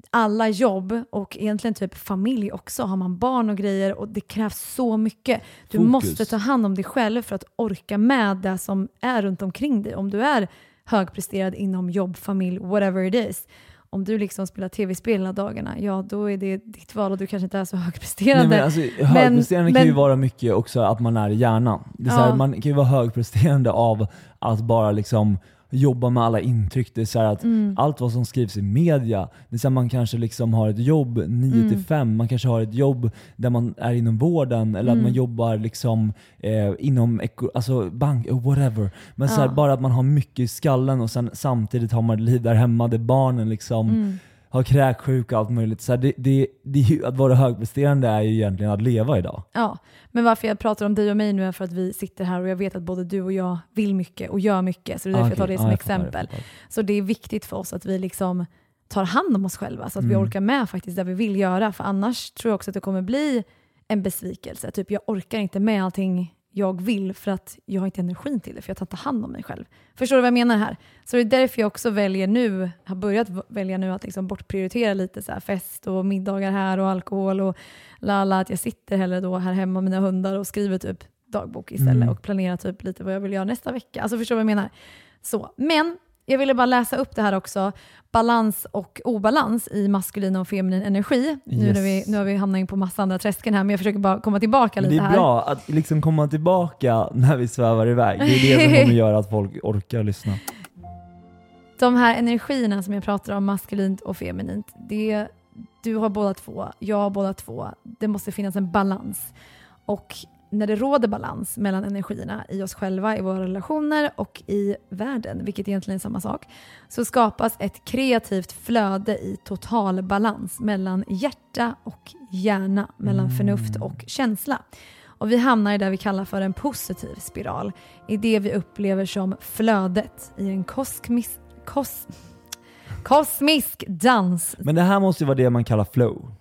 alla jobb och egentligen typ familj också, har man barn och grejer och det krävs så mycket. Du Fokus. måste ta hand om dig själv för att orka med det som är runt omkring dig. Om du är högpresterad inom jobb, familj, whatever it is. Om du liksom spelar tv-spel hela dagarna, ja då är det ditt val och du kanske inte är så högpresterande. Nej, men alltså, högpresterande men, kan ju vara mycket också att man är i hjärnan. Det är ja. här, man kan ju vara högpresterande av att bara liksom jobba med alla intryck. Det är så att mm. Allt vad som skrivs i media, det är så man kanske liksom har ett jobb 9 5, mm. man kanske har ett jobb där man är inom vården eller mm. att man jobbar liksom, eh, inom alltså bank, whatever. Men ja. så här, bara att man har mycket i skallen och sen samtidigt har man ett liv där hemma där barnen liksom mm har kräksjuka och allt möjligt. Så det, det, det, att vara högpresterande är ju egentligen att leva idag. Ja, men varför jag pratar om dig och mig nu är för att vi sitter här och jag vet att både du och jag vill mycket och gör mycket. Så det är därför okay. jag tar det som ah, exempel. Så det är viktigt för oss att vi liksom tar hand om oss själva så att mm. vi orkar med faktiskt det vi vill göra. För annars tror jag också att det kommer bli en besvikelse. Typ jag orkar inte med allting jag vill för att jag har inte energin till det, för jag tar inte hand om mig själv. Förstår du vad jag menar här? Så det är därför jag också väljer nu, har börjat välja nu att liksom bortprioritera lite så fest och middagar här och alkohol och lala, att jag sitter hellre då här hemma med mina hundar och skriver typ dagbok istället mm. och planera typ lite vad jag vill göra nästa vecka. Alltså förstår du vad jag menar? Så. Men jag ville bara läsa upp det här också. Balans och obalans i maskulin och feminin energi. Yes. Nu, när vi, nu har vi hamnat in på massa andra träsken här, men jag försöker bara komma tillbaka lite här. Det är bra att liksom komma tillbaka när vi svävar iväg. Det är det som kommer göra att folk orkar lyssna. De här energierna som jag pratar om, maskulint och feminint, det, du har båda två, jag har båda två. Det måste finnas en balans. Och när det råder balans mellan energierna i oss själva, i våra relationer och i världen, vilket egentligen är samma sak, så skapas ett kreativt flöde i total balans mellan hjärta och hjärna, mellan mm. förnuft och känsla. Och vi hamnar i det vi kallar för en positiv spiral, i det vi upplever som flödet i en kosmisk, kos, kosmisk dans. Men det här måste ju vara det man kallar flow.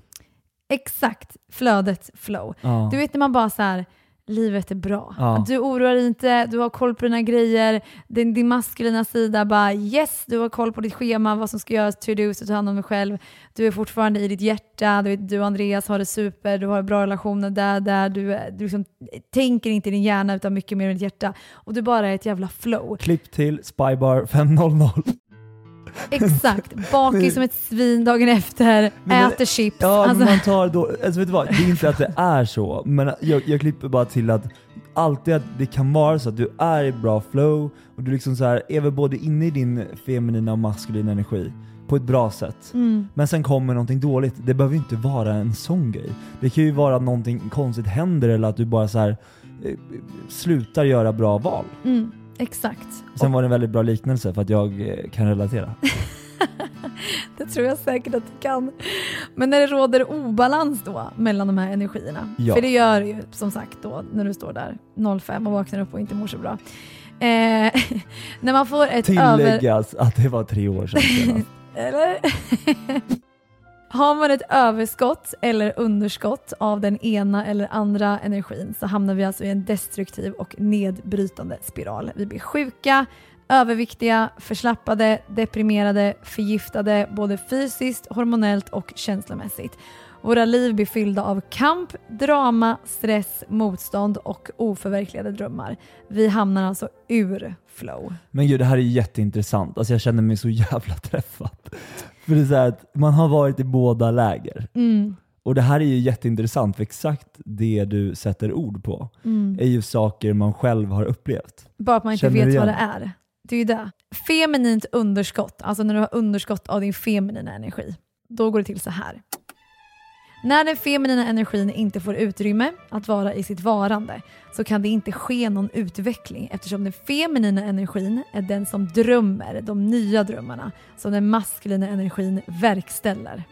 Exakt, flödet flow. Ja. Du vet när man bara så här, livet är bra. Ja. Du oroar dig inte, du har koll på dina grejer. Din, din maskulina sida bara yes, du har koll på ditt schema, vad som ska göras, to-dos, ta hand om dig själv. Du är fortfarande i ditt hjärta, du, du och Andreas har det super, du har bra relationer där, där. Du, du liksom, tänker inte i din hjärna utan mycket mer i ditt hjärta. Och du bara är ett jävla flow. Klipp till Spybar 500. Exakt, bakis som ett svin dagen efter, men, äter chips. Ja, alltså. man tar då, alltså vet du vad, det är inte att det är så, men jag, jag klipper bara till att alltid att det kan vara så att du är i bra flow och du liksom så här, är väl både inne i din feminina och maskulina energi på ett bra sätt. Mm. Men sen kommer någonting dåligt. Det behöver inte vara en sån grej. Det kan ju vara att någonting konstigt händer eller att du bara så här, eh, slutar göra bra val. Mm. Exakt. Sen var det en väldigt bra liknelse för att jag eh, kan relatera. det tror jag säkert att du kan. Men när det råder obalans då mellan de här energierna, ja. för det gör ju som sagt då när du står där 05 och vaknar upp och inte mår så bra. Eh, när man får ett Tilläggas över... att det var tre år sedan Eller? Har man ett överskott eller underskott av den ena eller andra energin så hamnar vi alltså i en destruktiv och nedbrytande spiral. Vi blir sjuka, överviktiga, förslappade, deprimerade, förgiftade både fysiskt, hormonellt och känslomässigt. Våra liv blir fyllda av kamp, drama, stress, motstånd och oförverkligade drömmar. Vi hamnar alltså ur flow. Men gud, det här är jätteintressant. Alltså jag känner mig så jävla träffad. För det är så att man har varit i båda läger. Mm. Och det här är ju jätteintressant, för exakt det du sätter ord på mm. är ju saker man själv har upplevt. Bara att man inte Känner vet vad det är. Det är ju det. Feminint underskott, alltså när du har underskott av din feminina energi, då går det till så här. När den feminina energin inte får utrymme att vara i sitt varande så kan det inte ske någon utveckling eftersom den feminina energin är den som drömmer de nya drömmarna som den maskulina energin verkställer.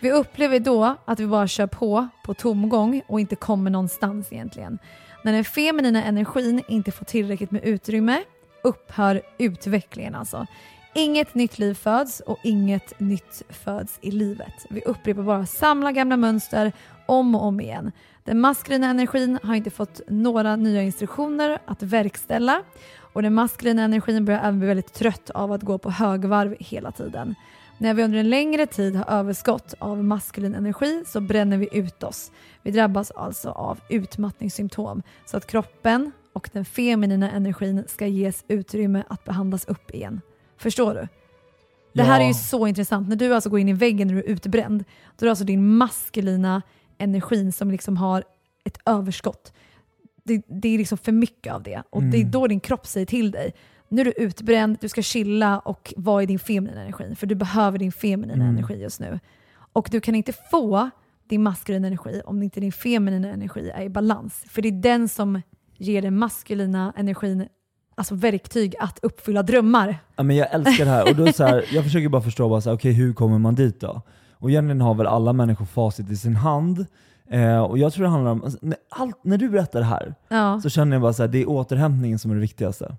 Vi upplever då att vi bara kör på på tomgång och inte kommer någonstans egentligen. När den feminina energin inte får tillräckligt med utrymme upphör utvecklingen alltså. Inget nytt liv föds och inget nytt föds i livet. Vi upprepar bara samma gamla mönster om och om igen. Den maskulina energin har inte fått några nya instruktioner att verkställa och den maskulina energin börjar även bli väldigt trött av att gå på högvarv hela tiden. När vi under en längre tid har överskott av maskulin energi så bränner vi ut oss. Vi drabbas alltså av utmattningssymptom så att kroppen och den feminina energin ska ges utrymme att behandlas upp igen. Förstår du? Det ja. här är ju så intressant. När du alltså går in i väggen när du är utbränd, då är det alltså din maskulina energin som liksom har ett överskott. Det, det är liksom för mycket av det. Och mm. det är mm. då din kropp säger till dig, nu är du utbränd, du ska chilla och vara i din feminina energi. För du behöver din feminina mm. energi just nu. Och du kan inte få din maskulina energi om inte din feminina energi är i balans. För det är den som ger den maskulina energin alltså verktyg att uppfylla drömmar. Ja, men jag älskar det här. Och då så här, jag försöker bara förstå, bara så här, okay, hur kommer man dit då? Och egentligen har väl alla människor facit i sin hand. Eh, och jag tror det handlar om, alltså, när, allt, när du berättar det här ja. så känner jag bara att det är återhämtningen som är det viktigaste.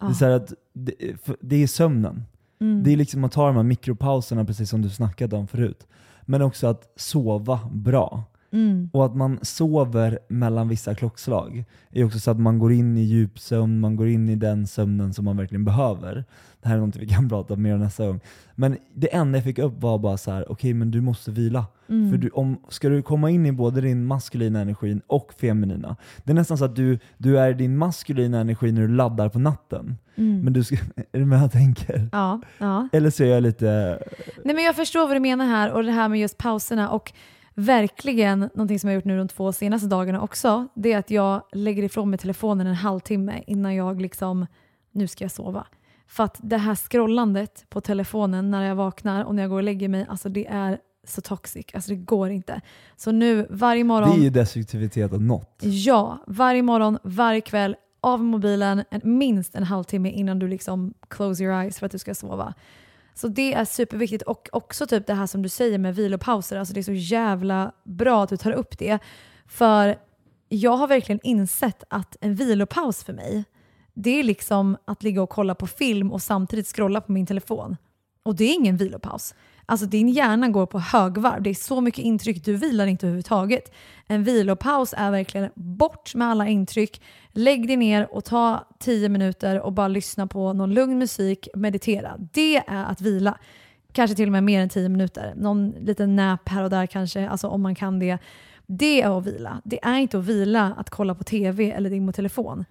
Ja. Det, är så att det, det, är sömnen. Mm. Det är liksom att ta de här mikropauserna, precis som du snackade om förut. Men också att sova bra. Mm. Och att man sover mellan vissa klockslag är också så att man går in i djupsömn, man går in i den sömnen som man verkligen behöver. Det här är något vi kan prata mer om nästa gång. Men det enda jag fick upp var bara så här: okej okay, men du måste vila. Mm. För du, om, ska du komma in i både din maskulina energi och feminina, det är nästan så att du, du är din maskulina energi när du laddar på natten. Mm. Men du ska, är du med jag tänker? Ja, ja. Eller så är jag lite... Nej men jag förstår vad du menar här och det här med just pauserna. Och verkligen någonting som jag gjort nu de två senaste dagarna också, det är att jag lägger ifrån mig telefonen en halvtimme innan jag liksom, nu ska jag sova. För att det här scrollandet på telefonen när jag vaknar och när jag går och lägger mig, alltså det är så toxic. Alltså det går inte. Så nu varje morgon... Det är ju destruktivitet av något. Ja, varje morgon, varje kväll, av mobilen en, minst en halvtimme innan du liksom close your eyes för att du ska sova. Så det är superviktigt. Och också typ det här som du säger med vilopauser. Alltså det är så jävla bra att du tar upp det. För jag har verkligen insett att en vilopaus för mig, det är liksom att ligga och kolla på film och samtidigt scrolla på min telefon. Och det är ingen vilopaus. Alltså din hjärna går på högvarv. Det är så mycket intryck, du vilar inte överhuvudtaget. En vilopaus är verkligen bort med alla intryck. Lägg dig ner och ta tio minuter och bara lyssna på någon lugn musik, meditera. Det är att vila. Kanske till och med mer än tio minuter. Någon liten nap här och där kanske, alltså om man kan det. Det är att vila. Det är inte att vila att kolla på TV eller din telefon.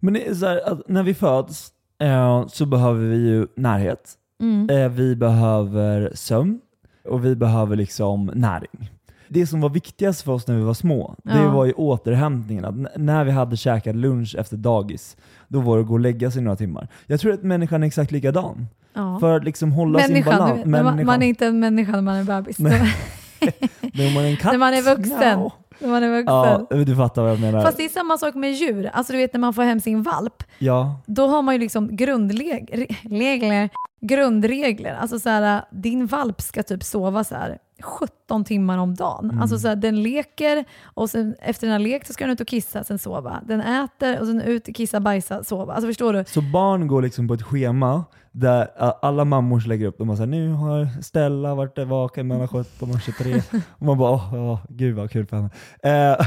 Men det är så här, när vi föds eh, så behöver vi ju närhet. Mm. Eh, vi behöver sömn och vi behöver liksom näring. Det som var viktigast för oss när vi var små, ja. det var ju återhämtningen. Att när vi hade käkat lunch efter dagis, då var det att gå och lägga sig några timmar. Jag tror att människan är exakt likadan. Ja. För att liksom hålla människan, sin balans. Människan. Man är inte en människa när man är bebis. när man är en katt. När man är vuxen. No. När man är vuxen. Ja, du fattar vad jag menar. Fast det är samma sak med djur. Alltså du vet när man får hem sin valp, ja. då har man ju liksom grundregler grundregler. Alltså så här, äh, din valp ska typ sova så här 17 timmar om dagen. Mm. Alltså så här, den leker och sen efter den har lekt så ska den ut och kissa, sen sova. Den äter och sen ut, kissa, bajsa, sova. Alltså förstår du? Så barn går liksom på ett schema där alla mammor lägger upp, de bara såhär, nu har Stella varit vaken mellan 17 och 23. och man bara, åh, åh gud vad kul för henne. Eh,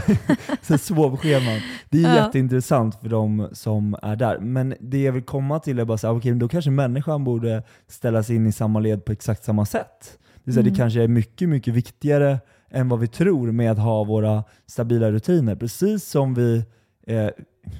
så sovscheman. Det är ja. jätteintressant för de som är där. Men det jag vill komma till är bara såhär, okej, okay, då kanske människan borde ställa sig in i samma led på exakt samma sätt. Det, är så mm. det kanske är mycket, mycket viktigare än vad vi tror med att ha våra stabila rutiner. Precis som vi eh,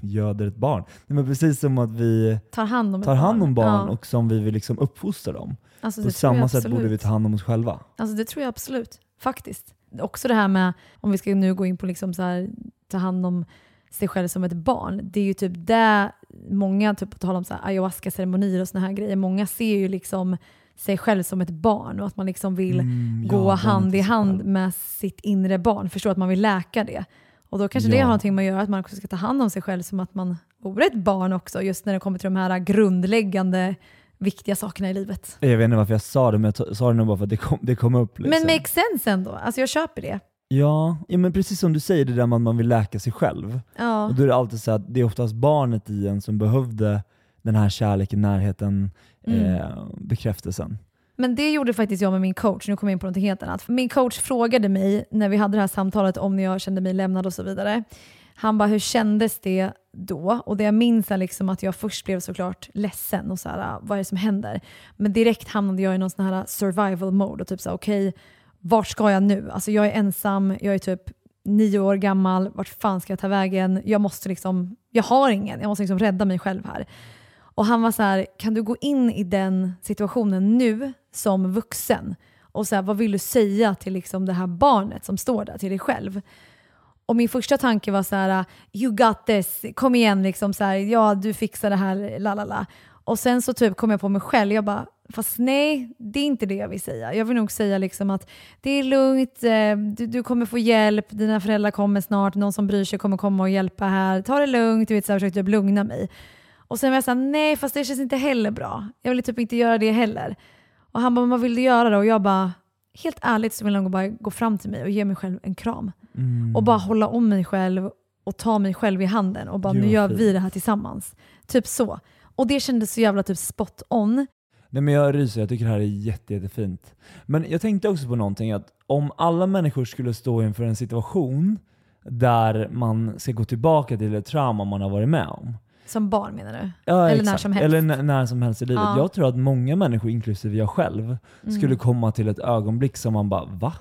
göder ett barn. Nej, men precis som att vi tar hand om, tar hand om barn ja. och som vi vill liksom uppfostra dem. Alltså, På samma sätt borde vi ta hand om oss själva. Alltså, det tror jag absolut, faktiskt. Också det här med, om vi ska nu gå in på liksom så här, ta hand om sig själv som ett barn. Det är ju typ det många, typ på tal om ayahuasca-ceremonier och såna här grejer, många ser ju liksom sig själv som ett barn och att man liksom vill mm, gå ja, hand i hand med sitt inre barn. Förstår att man vill läka det. Och då kanske ja. det har någonting med att göra att man också ska ta hand om sig själv som att man vore ett barn också, just när det kommer till de här grundläggande viktiga sakerna i livet. Jag vet inte varför jag sa det, men jag sa det nog bara för att det kom, det kom upp. Liksom. Men makes sense ändå. Alltså jag köper det. Ja, ja, men precis som du säger, det där med att man vill läka sig själv. Ja. Och då är det alltid så att det är oftast barnet i en som behövde den här kärleken, närheten, mm. eh, bekräftelsen. Men det gjorde faktiskt jag med min coach. Nu kommer jag in på något helt annat. Min coach frågade mig när vi hade det här samtalet om när jag kände mig lämnad och så vidare. Han bara, hur kändes det då? Och det jag minns är liksom att jag först blev såklart ledsen och så här, vad är det som händer? Men direkt hamnade jag i någon sån här survival mode och typ så okej, okay, vart ska jag nu? Alltså jag är ensam, jag är typ nio år gammal, vart fan ska jag ta vägen? Jag måste liksom, jag har ingen, jag måste liksom rädda mig själv här. Och han var så här, kan du gå in i den situationen nu som vuxen? Och så här, vad vill du säga till liksom det här barnet som står där, till dig själv? Och min första tanke var så här, you got this, kom igen liksom så här, ja du fixar det här, la la la. Och sen så typ kom jag på mig själv, jag bara, fast nej, det är inte det jag vill säga. Jag vill nog säga liksom att det är lugnt, eh, du, du kommer få hjälp, dina föräldrar kommer snart, någon som bryr sig kommer komma och hjälpa här, ta det lugnt, du vet så här, försökte lugna mig. Och sen var jag såhär, nej fast det känns inte heller bra. Jag vill typ inte göra det heller. Och han bara, vad vill du göra då? Och jag bara, helt ärligt så vill jag bara gå fram till mig och ge mig själv en kram. Mm. Och bara hålla om mig själv och ta mig själv i handen och bara, nu gör vi det här tillsammans. Typ så. Och det kändes så jävla typ spot on. Nej men jag ryser, jag tycker det här är jätte, jättefint. Men jag tänkte också på någonting att om alla människor skulle stå inför en situation där man ska gå tillbaka till ett trauma man har varit med om. Som barn menar du? Ja, Eller exakt. när som helst? Eller när, när som helst i livet. Ja. Jag tror att många människor, inklusive jag själv, skulle Mm. komma till ett ögonblick som man bara va?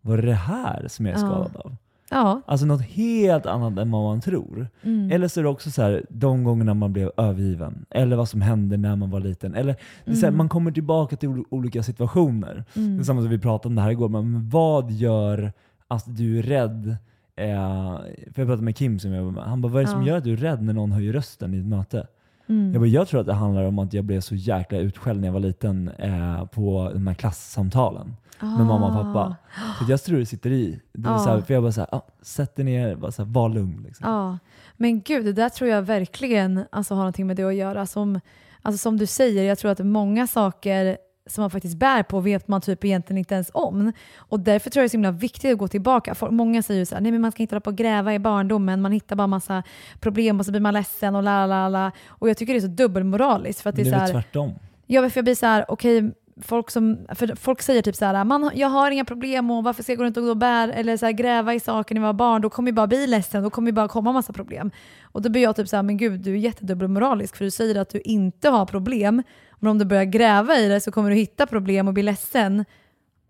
Var det det här som jag är Ja. skadad av? Ja. Alltså något helt annat än vad man tror. Mm. Eller så är det också så här, de gångerna man blev övergiven, eller vad som hände när man var liten. Eller så här, Mm. Man kommer tillbaka till ol- olika situationer. Mm. Det är samma som vi pratade om det här igår, men vad gör att du är rädd? Eh, för jag pratade med Kim som jag jobbar med. Han bara, vad är det som Ja. gör att du är rädd när någon höjer rösten i ett möte? Mm. Jag, bara, jag tror att det handlar om att jag blev så jäkla utskälld när jag var liten eh, på de här klassamtalen med mamma och pappa. Så jag tror det sitter i. Det Ah. så här, för jag bara såhär, ah, sätt dig ner, bara så här, var lugn. Liksom. Ja, men gud, det där tror jag verkligen alltså, har någonting med det att göra. Som, alltså, som du säger, jag tror att många saker som man faktiskt bär på vet man typ egentligen inte ens om. Och därför tror jag det är så himla viktigt att gå tillbaka. Folk, många säger ju så här, nej men man ska inte hålla på och gräva i barndomen, man hittar bara massa problem och så blir man ledsen och la la la. Och jag tycker det är så dubbelmoraliskt. För att det är det är så här, tvärtom. Ja, för jag blir så här, okej, folk, som, för folk säger typ så här, man, jag har inga problem och varför ska jag gå runt och och bär, eller så här, gräva i saker när jag var barn, då kommer jag bara bli ledsen, då kommer det bara komma massa problem. Och då blir jag typ så här, men gud, du är jättedubbelmoralisk för du säger att du inte har problem, men om du börjar gräva i det så kommer du hitta problem och bli ledsen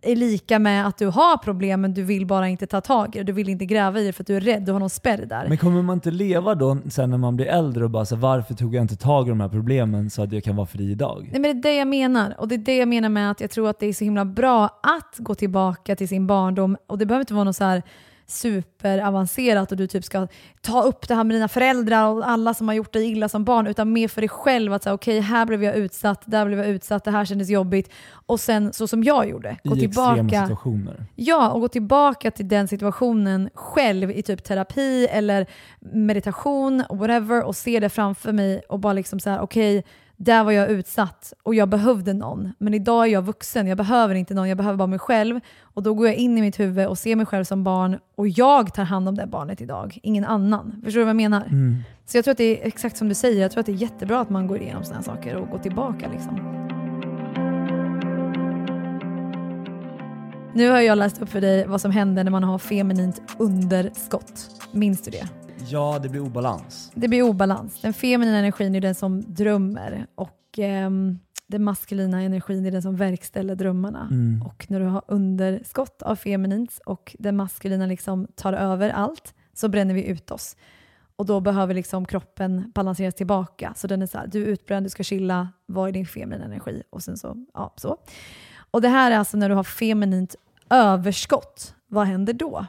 är lika med att du har problem men du vill bara inte ta tag i det. Du vill inte gräva i det för att du är rädd, du har någon spärr där. Men kommer man inte leva då sen när man blir äldre och bara så varför tog jag inte tag i de här problemen så att jag kan vara fri idag? Nej, men det är det jag menar. Och det är det jag menar med att jag tror att det är så himla bra att gå tillbaka till sin barndom. Och det behöver inte vara något så här superavancerat och du typ ska ta upp det här med dina föräldrar och alla som har gjort dig illa som barn, utan mer för dig själv. Att säga okej, här blev jag utsatt, där blev jag utsatt, det här kändes jobbigt. Och sen så som jag gjorde, gå I extrema tillbaka. situationer. Ja, och gå tillbaka till den situationen själv i typ terapi eller meditation, whatever, och se det framför mig och bara liksom så här, okej, där var jag utsatt och jag behövde någon. Men idag är jag vuxen, jag behöver inte någon, jag behöver bara mig själv. Och då går jag in i mitt huvud och ser mig själv som barn och jag tar hand om det barnet idag, ingen annan. Förstår du vad jag menar? Mm. Så jag tror att det är exakt som du säger, jag tror att det är jättebra att man går igenom sådana här saker och går tillbaka liksom. Nu har jag läst upp för dig vad som händer när man har feminint underskott. Minns du det? Ja, det blir obalans. Det blir obalans. Den feminina energin är den som drömmer och ehm, den maskulina energin är den som verkställer drömmarna. Mm. Och när du har underskott av feminint och den maskulina liksom tar över allt så bränner vi ut oss. Och då behöver liksom kroppen balanseras tillbaka. Så den är så här, du är utbränd, du ska chilla, vad är din feminina energi? Och sen så, ja så. Och det här är alltså när du har feminint överskott. Vad händer då?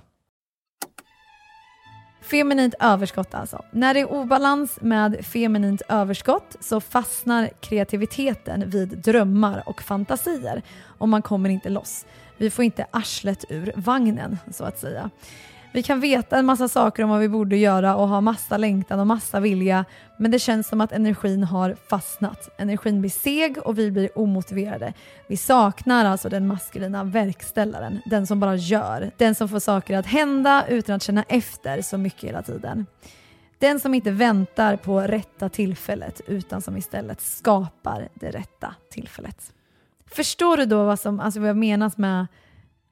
Feminint överskott alltså. När det är obalans med feminint överskott så fastnar kreativiteten vid drömmar och fantasier och man kommer inte loss. Vi får inte arslet ur vagnen så att säga. Vi kan veta en massa saker om vad vi borde göra och ha massa längtan och massa vilja men det känns som att energin har fastnat. Energin blir seg och vi blir omotiverade. Vi saknar alltså den maskulina verkställaren, den som bara gör. Den som får saker att hända utan att känna efter så mycket hela tiden. Den som inte väntar på rätta tillfället utan som istället skapar det rätta tillfället. Förstår du då vad, som, alltså vad jag menas med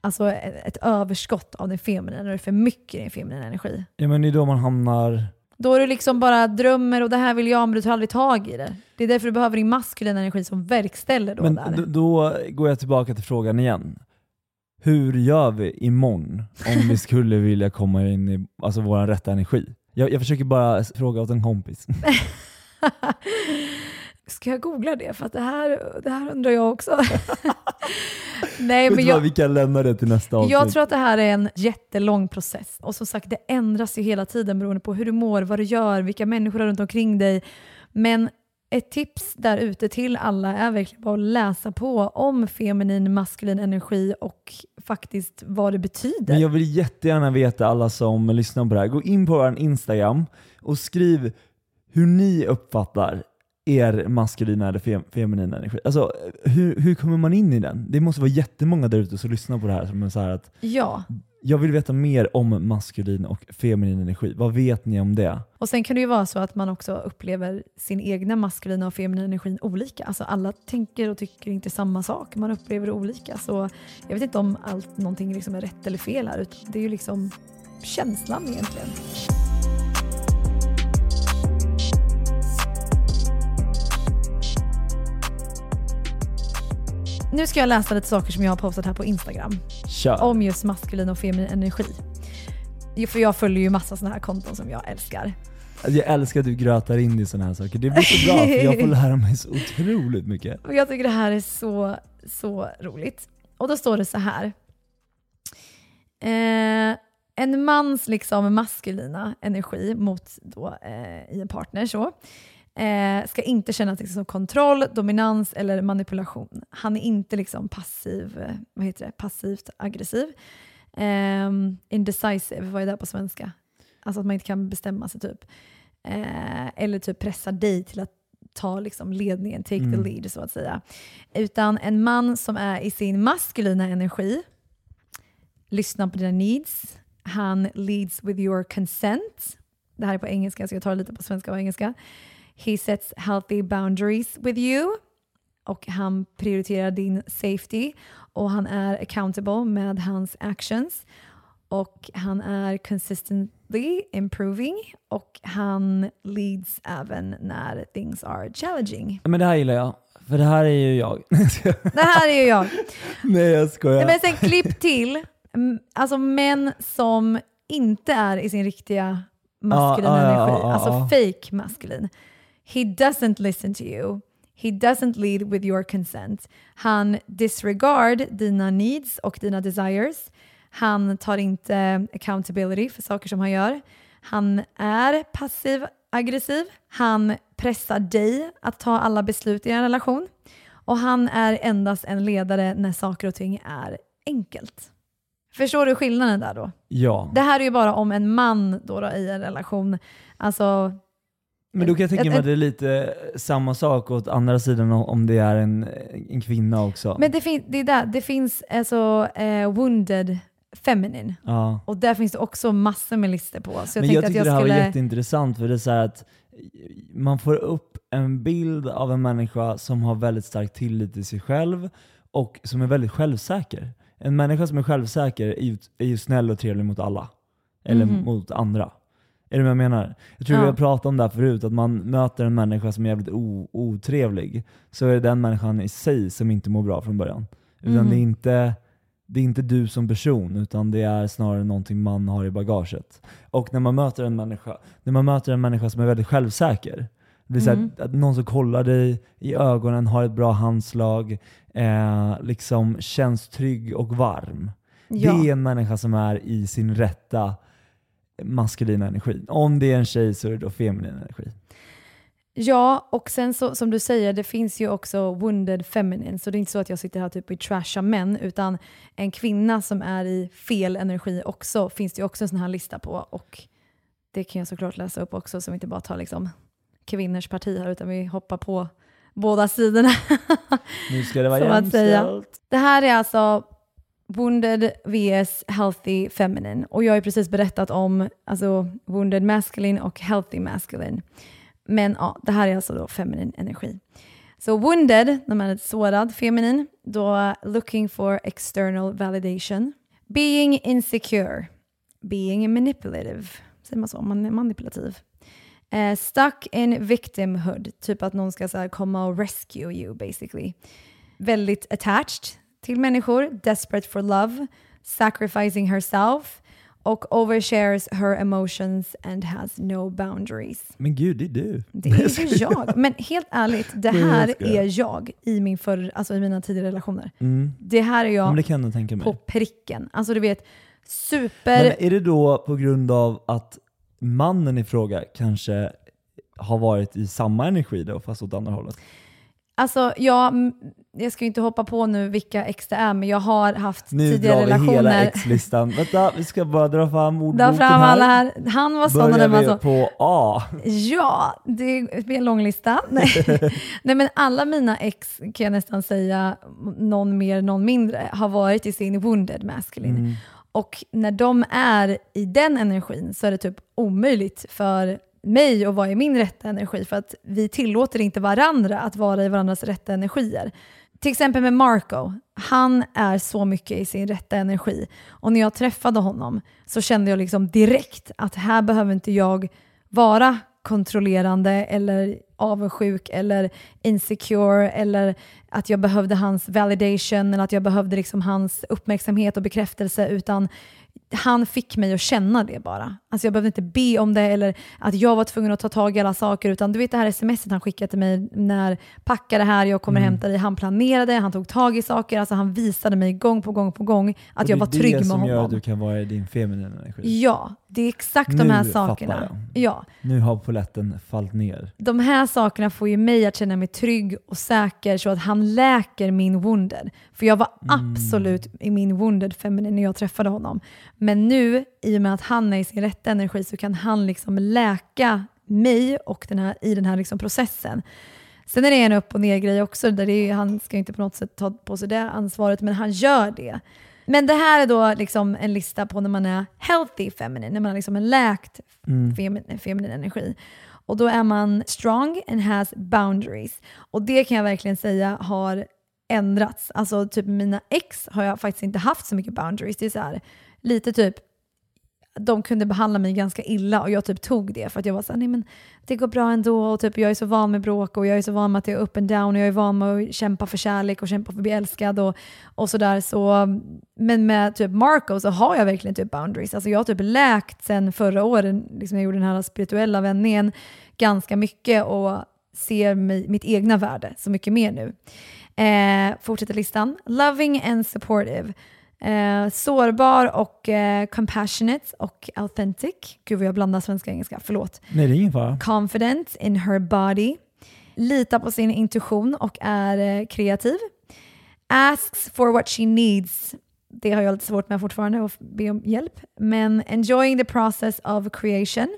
alltså ett, överskott av den feminina, när det är för mycket i den feminina energi? Ja, men det är då man hamnar... Då är du liksom bara drömmer och det här vill jag men du tar aldrig tag i det. Det är därför du behöver din maskulina energi som verkställer då Men där. då, då går jag tillbaka till frågan igen. Hur gör vi imorgon om vi skulle vilja komma in i alltså, vår rätta energi? Jag, jag försöker bara fråga åt en kompis. Ska jag googla det? För att det här, det här undrar jag också. Nej, men du jag, vi kan lämna det till nästa avsnitt. jag tror att det här är en jättelång process. Och som sagt, det ändras ju hela tiden beroende på hur du mår, vad du gör, vilka människor är runt omkring dig. Men ett tips där ute till alla är verkligen bara att läsa på om feminin, maskulin energi och faktiskt vad det betyder. Men jag vill jättegärna veta, alla som lyssnar på det här, gå in på vår Instagram och skriv hur ni uppfattar er maskulina eller fem, feminina energi. Alltså, hur, hur kommer man in i den? Det måste vara jättemånga där ute som lyssnar på det här som är så här att Ja, Jag vill veta mer om maskulin och feminin energi. Vad vet ni om det? Och Sen kan det ju vara så att man också upplever sin egna maskulina och feminina energi olika. Alltså alla tänker och tycker inte samma sak. Man upplever det olika. Så jag vet inte om allt, någonting liksom är rätt eller fel här. Det är ju liksom känslan egentligen. Nu ska jag läsa lite saker som jag har postat här på Instagram. Kör. Om just maskulin och feminin energi. För jag följer ju massa sådana här konton som jag älskar. Jag älskar att du grötar in i sådana här saker. Det blir så bra för jag får lära mig så otroligt mycket. Och jag tycker det här är så, så roligt. Och då står det så här. Eh, en mans liksom maskulina energi mot då, eh, i en partner så, eh, ska inte känna liksom kontroll, dominans eller manipulation. Han är inte liksom passiv, eh, vad heter det, passivt aggressiv. Eh, indecisive, vad är det på svenska? Alltså att man inte kan bestämma sig typ. Eh, eller typ pressa dig till att ta liksom ledningen, take mm. the lead så att säga. Utan en man som är i sin maskulina energi, lyssnar på dina needs, han leads with your consent. Det här är på engelska, så jag tar lite på svenska och engelska. He sets healthy boundaries with you. Och han prioriterar din safety. Och han är accountable med hans actions. Och han är consistently improving. Och han leads även när things are challenging. Men det här gillar jag. För det här är ju jag. det här är ju jag. Nej jag skojar. Men sen klipp till alltså män som inte är i sin riktiga maskulina ah, energi, ah, ah, alltså fake maskulin. He doesn't listen to you. He doesn't lead with your consent. Han disregard dina needs och dina desires. Han tar inte accountability för saker som han gör. Han är passiv aggressiv. Han pressar dig att ta alla beslut i en relation. Och han är endast en ledare när saker och ting är enkelt. Förstår du skillnaden där då? Ja. Det här är ju bara om en man då, då i en relation. Alltså, men då kan jag tänka mig att det är lite samma sak åt andra sidan om det är en, en kvinna också. Men det, fin det, är där, det finns alltså eh, wounded feminine. Ja. Och där finns det också massor med listor på. Så jag Men jag tycker att jag det här skulle... var jätteintressant för det är så att man får upp en bild av en människa som har väldigt stark tillit till sig själv och som är väldigt självsäker en människa som är självsäker är ju, är ju snäll och trevlig mot alla. Eller mm. mot andra. Är du vad jag menar? Jag tror ja. vi har pratat om det här förut, att man möter en människa som är jävligt otrevlig, så är det den människan i sig som inte mår bra från början. Utan mm. det, är inte, det är inte du som person, utan det är snarare någonting man har i bagaget. Och när man möter en människa, när man möter en människa som är väldigt självsäker, det vill mm. att, att någon som kollar dig i ögonen, har ett bra handslag, eh, liksom känns trygg och varm. Ja. Det är en människa som är i sin rätta maskulina energi. Om det är en tjej så är det då feminin energi. Ja, och sen så, som du säger, det finns ju också wounded feminine, så det är inte så att jag sitter här typ och trashar män, utan en kvinna som är i fel energi också, finns det ju också en sån här lista på. Och det kan jag såklart läsa upp också, så vi inte bara tar liksom kvinnors parti här, utan vi hoppar på båda sidorna. Nu ska det vara jämställt. Det här är alltså Wounded vs Healthy Feminine. Och jag har ju precis berättat om alltså, Wounded Masculine och Healthy Masculine. Men ja, det här är alltså då feminin energi. Så wounded, när man är sårad, feminin, då looking for external validation. Being insecure, being manipulative, säger man så, man är manipulativ. Uh, stuck in victimhood, typ att någon ska så här, komma och rescue you basically. Väldigt attached till människor, desperate for love, sacrificing herself och overshares her emotions and has no boundaries. Men gud, det är du. Det är jag. Men helt ärligt, det här är jag i, min för, alltså i mina tidigare relationer. Mm. Det här är jag på pricken. Alltså du vet, super... Men är det då på grund av att mannen i fråga kanske har varit i samma energi då, fast åt andra hållet? Alltså, jag, jag ska inte hoppa på nu vilka ex det är, men jag har haft nu tidigare relationer. Nu drar vi hela ex-listan. Vänta, vi ska bara dra fram ordboken dra fram. Alla här. Han var sån Börjar vi så. på A? Ja, det blir en lång lista. Nej. Nej, men alla mina ex, kan jag nästan säga, någon mer, någon mindre, har varit i sin wounded masculine. Mm. Och när de är i den energin så är det typ omöjligt för mig och vara i min rätta energi för att vi tillåter inte varandra att vara i varandras rätta energier. Till exempel med Marco. Han är så mycket i sin rätta energi. Och när jag träffade honom så kände jag liksom direkt att här behöver inte jag vara kontrollerande eller avundsjuk eller insecure eller att jag behövde hans validation eller att jag behövde liksom hans uppmärksamhet och bekräftelse utan han fick mig att känna det bara. Alltså jag behövde inte be om det eller att jag var tvungen att ta tag i alla saker utan du vet det här smset han skickade till mig när packa det här, jag kommer mm. hämta dig. Han planerade, han tog tag i saker, alltså han visade mig gång på gång på gång att jag var trygg med honom. Det är det som gör att du kan vara i din feminina energi. Ja, det är exakt nu de här sakerna. Ja. Nu har poletten fallit ner. De här sakerna får ju mig att känna mig trygg och säker så att han läker min wounded. För jag var mm. absolut i min wounded feminine när jag träffade honom. Men nu, i och med att han är i sin rätta energi, så kan han liksom läka mig och den här, i den här liksom processen. Sen är det en upp och ner grej också, där är, han ska inte på något sätt ta på sig det ansvaret, men han gör det. Men det här är då liksom en lista på när man är healthy feminine, när man har liksom en läkt mm. feminin, feminin energi. Och då är man strong and has boundaries. Och det kan jag verkligen säga har ändrats. Alltså typ mina ex har jag faktiskt inte haft så mycket boundaries. Det är så här, lite typ, de kunde behandla mig ganska illa och jag typ tog det för att jag var såhär, nej men det går bra ändå och typ jag är så van med bråk och jag är så van med att det är up and down och jag är van med att kämpa för kärlek och kämpa för att bli älskad och, och sådär. Så, men med typ Marco så har jag verkligen typ boundaries. Alltså jag har typ läkt sen förra året, liksom jag gjorde den här spirituella vändningen ganska mycket och ser mig, mitt egna värde så mycket mer nu. Eh, fortsätter listan. Loving and supportive. Eh, sårbar och eh, compassionate och authentic. Gud vad jag blandar svenska och engelska, förlåt. Nej, det är ingen fara. Confident in her body. Litar på sin intuition och är eh, kreativ. Asks for what she needs. Det har jag lite svårt med fortfarande, att be om hjälp. Men enjoying the process of creation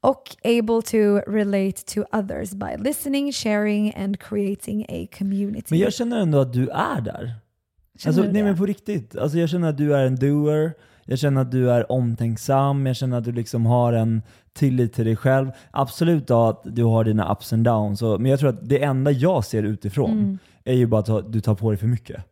och able to relate to others by listening, sharing and creating a community. Men jag känner ändå att du är där. Känner alltså, nej men på riktigt. Alltså, jag känner att du är en doer, jag känner att du är omtänksam, jag känner att du liksom har en tillit till dig själv. Absolut då att du har dina ups and downs, men jag tror att det enda jag ser utifrån mm. är ju bara att du tar på dig för mycket.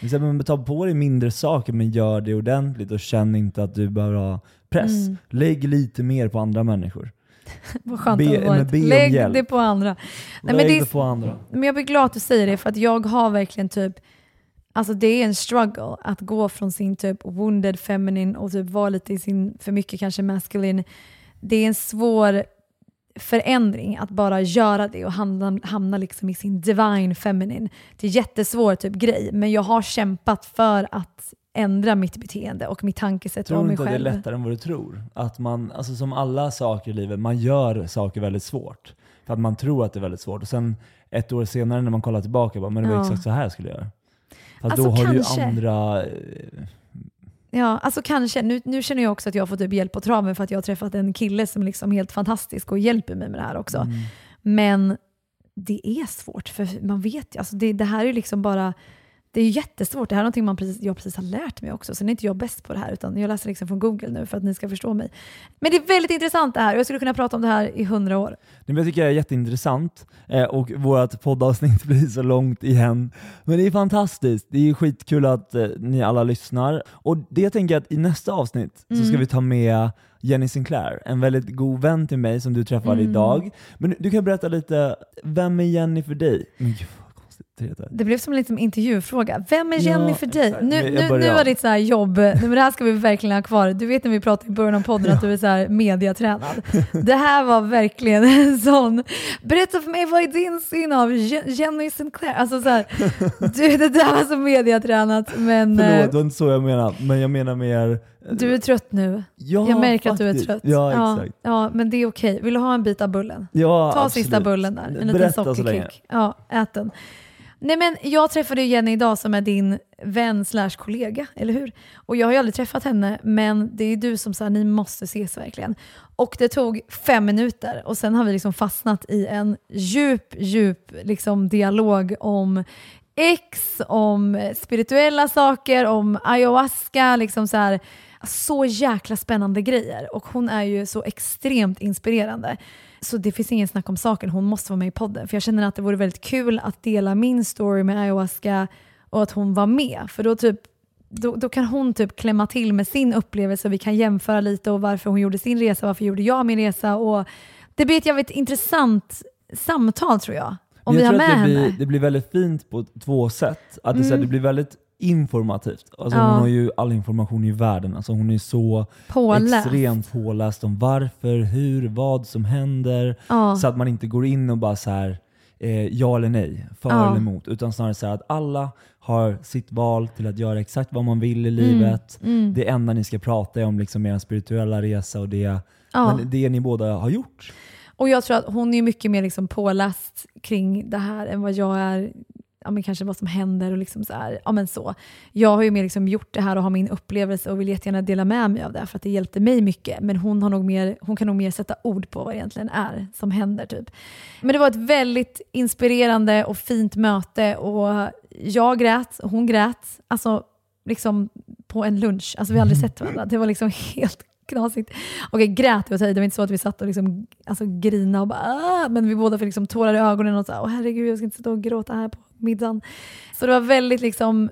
Men ta på dig mindre saker men gör det ordentligt och känn inte att du behöver ha press. Mm. Lägg lite mer på andra människor. Vad skönt be, det be Lägg hjälp. det på andra. Nej, Lägg men det, det på andra. Men jag blir glad att du säger det för att jag har verkligen typ Alltså det är en struggle att gå från sin typ wounded feminine och typ vara lite i sin, för mycket kanske masculine. Det är en svår förändring att bara göra det och hamna, hamna liksom i sin divine feminine. Det är en jättesvår typ grej, men jag har kämpat för att ändra mitt beteende och mitt tankesätt om mig själv. Tror du inte att det är lättare än vad du tror? Att man, alltså som alla saker i livet, man gör saker väldigt svårt. För att man tror att det är väldigt svårt. Och sen ett år senare när man kollar tillbaka, bara, men det var ja. exakt så här jag skulle göra. Fast alltså, då har kanske. du ju andra... Ja, alltså kanske. Nu, nu känner jag också att jag har fått typ hjälp på traven för att jag har träffat en kille som är liksom helt fantastisk och hjälper mig med det här också. Mm. Men det är svårt, för man vet ju, alltså det, det här är liksom bara det är jättesvårt. Det här är någonting man precis, jag precis har lärt mig också. Sen är inte jag bäst på det här, utan jag läser liksom från Google nu för att ni ska förstå mig. Men det är väldigt intressant det här och jag skulle kunna prata om det här i hundra år. jag tycker det är jätteintressant eh, och vårt poddavsnitt blir så långt igen. Men det är fantastiskt. Det är skitkul att eh, ni alla lyssnar. Och det tänker jag att i nästa avsnitt mm. så ska mm. vi ta med Jenny Sinclair, en väldigt god vän till mig som du träffade mm. idag. Men du kan berätta lite, vem är Jenny för dig? Men gud, Det blev som en liksom intervjufråga. Vem är Jenny ja, för dig? Nu, nu, nu var ditt så jobb, nu, men det här ska vi verkligen ha kvar. Du vet när vi pratade i början av podden ja. att du är så här mediatränad. Det här var verkligen en sån, berätta för mig vad är din syn av Jenny Sinclair? Alltså så här, du, det där var så mediatränat. Men, Förlåt, det var inte så jag menade, men jag menar mer du är trött nu. Ja, jag märker faktiskt. att du är trött. Ja, exakt. Ja, ja, men det är okej. Vill du ha en bit av bullen? Ja, Ta absolut. sista bullen där. En Berätta liten sockerkick. Ja, ät den. Nej men jag träffade Jenny idag som är din vän slash kollega, eller hur? Och jag har ju aldrig träffat henne, men det är du som sa ni måste ses verkligen. Och det tog fem minuter och sen har vi liksom fastnat i en djup, djup liksom dialog om ex, om spirituella saker, om ayahuasca, liksom så här, så jäkla spännande grejer. Och hon är ju så extremt inspirerande. Så det finns ingen snack om saken, hon måste vara med i podden. För jag känner att det vore väldigt kul att dela min story med ayahuasca och att hon var med. För då, typ, då, då kan hon typ klämma till med sin upplevelse och vi kan jämföra lite och varför hon gjorde sin resa, varför gjorde jag min resa. Och det blir ett jävligt intressant samtal tror jag. Om jag vi har med det henne. Blir, det blir väldigt fint på två sätt. Att det, mm. så här, det blir väldigt informativt. Alltså ja. Hon har ju all information i världen. Alltså hon är så påläst. extremt påläst om varför, hur, vad som händer. Ja. Så att man inte går in och bara så här, eh, ja eller nej, för ja. eller emot. Utan snarare så att alla har sitt val till att göra exakt vad man vill i mm. livet. Mm. Det enda ni ska prata om liksom er spirituella resa och det, men det ni båda har gjort. Och jag tror att hon är mycket mer liksom påläst kring det här än vad jag är ja, men kanske vad som händer och liksom så här, ja men så. Jag har ju mer liksom gjort det här och har min upplevelse och vill jättegärna dela med mig av det för att det hjälpte mig mycket. Men hon, har nog mer, hon kan nog mer sätta ord på vad det egentligen är som händer. Typ. Men det var ett väldigt inspirerande och fint möte och jag grät och hon grät. Alltså liksom på en lunch. Alltså vi har aldrig sett varandra. Det var liksom helt knasigt. Okej, grät jag det var inte så att vi satt och liksom, alltså, grina och bara Aah! men vi båda fick liksom tårar i ögonen och så åh herregud jag ska inte sitta och gråta här på middagen. Så det var väldigt liksom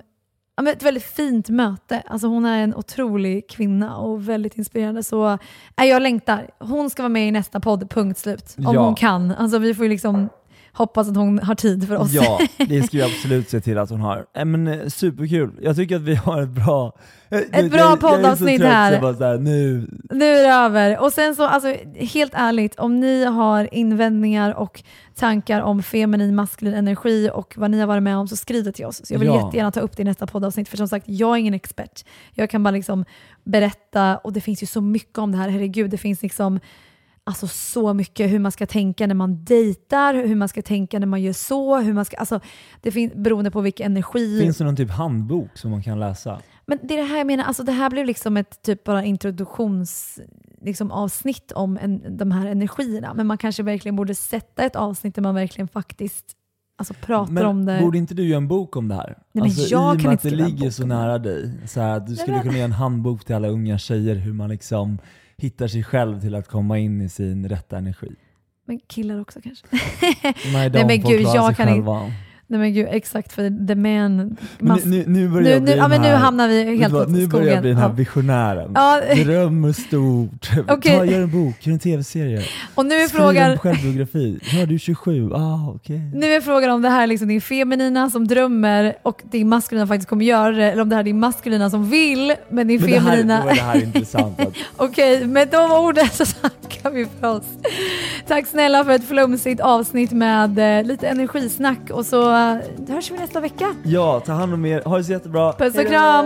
ett väldigt fint möte. Alltså hon är en otrolig kvinna och väldigt inspirerande. Så äh, jag längtar. Hon ska vara med i nästa podd, punkt slut. Om ja. hon kan. Alltså vi får ju liksom hoppas att hon har tid för oss. Ja, det ska vi absolut se till att hon har. Äh, men, eh, superkul. Jag tycker att vi har ett bra eh, ett bra poddavsnitt här. här. nu. nu är det över. Och sen så, alltså, helt ärligt, om ni har invändningar och tankar om feminin, maskulin energi och vad ni har varit med om, så skriv det till oss. Så jag vill ja. jättegärna ta upp det i nästa poddavsnitt. För som sagt, jag är ingen expert. Jag kan bara liksom berätta, och det finns ju så mycket om det här. Herregud, det finns liksom alltså så mycket hur man ska tänka när man dejtar, hur man ska tänka när man gör så, hur man ska, alltså, det finns beroende på vilken energi. Finns det någon typ handbok som man kan läsa? Men det är det här jag menar, alltså det här blev liksom ett typ bara introduktionsavsnitt liksom, avsnitt om en, de här energierna. Men man kanske verkligen borde sätta ett avsnitt där man verkligen faktiskt alltså, pratar men om det. Borde inte du göra en bok om det här? Nej, alltså, men jag I och med att det ligger så nära dig. Så här, du skulle kunna göra en handbok till alla unga tjejer hur man liksom hittar sig själv till att komma in i sin rätta energi. Men killar också kanske? Nej, de Nej men gud, jag kan inte. Nej men gud, exakt för the man... Nu, nu, börjar nu, nu, ja, men nu hamnar vi helt skogen. Nu börjar jag bli den här visionären. Ja. Drömmer stort. Okay. Ta, gör en bok, gör en tv-serie. Och nu är Skriv frågan... en självbiografi. Ja, du är 27. Ah, okay. Nu är frågan om det här är liksom din feminina som drömmer och din maskulina faktiskt kommer göra det, eller om det här är din maskulina som vill, men din men feminina... Det här, det här är intressant. Att... Okej, okay, med de orden så tackar vi för oss. Tack snälla för ett flumsigt avsnitt med eh, lite energisnack och så hörs vi nästa vecka. Ja, ta hand om er. Ha det så jättebra. Puss och kram.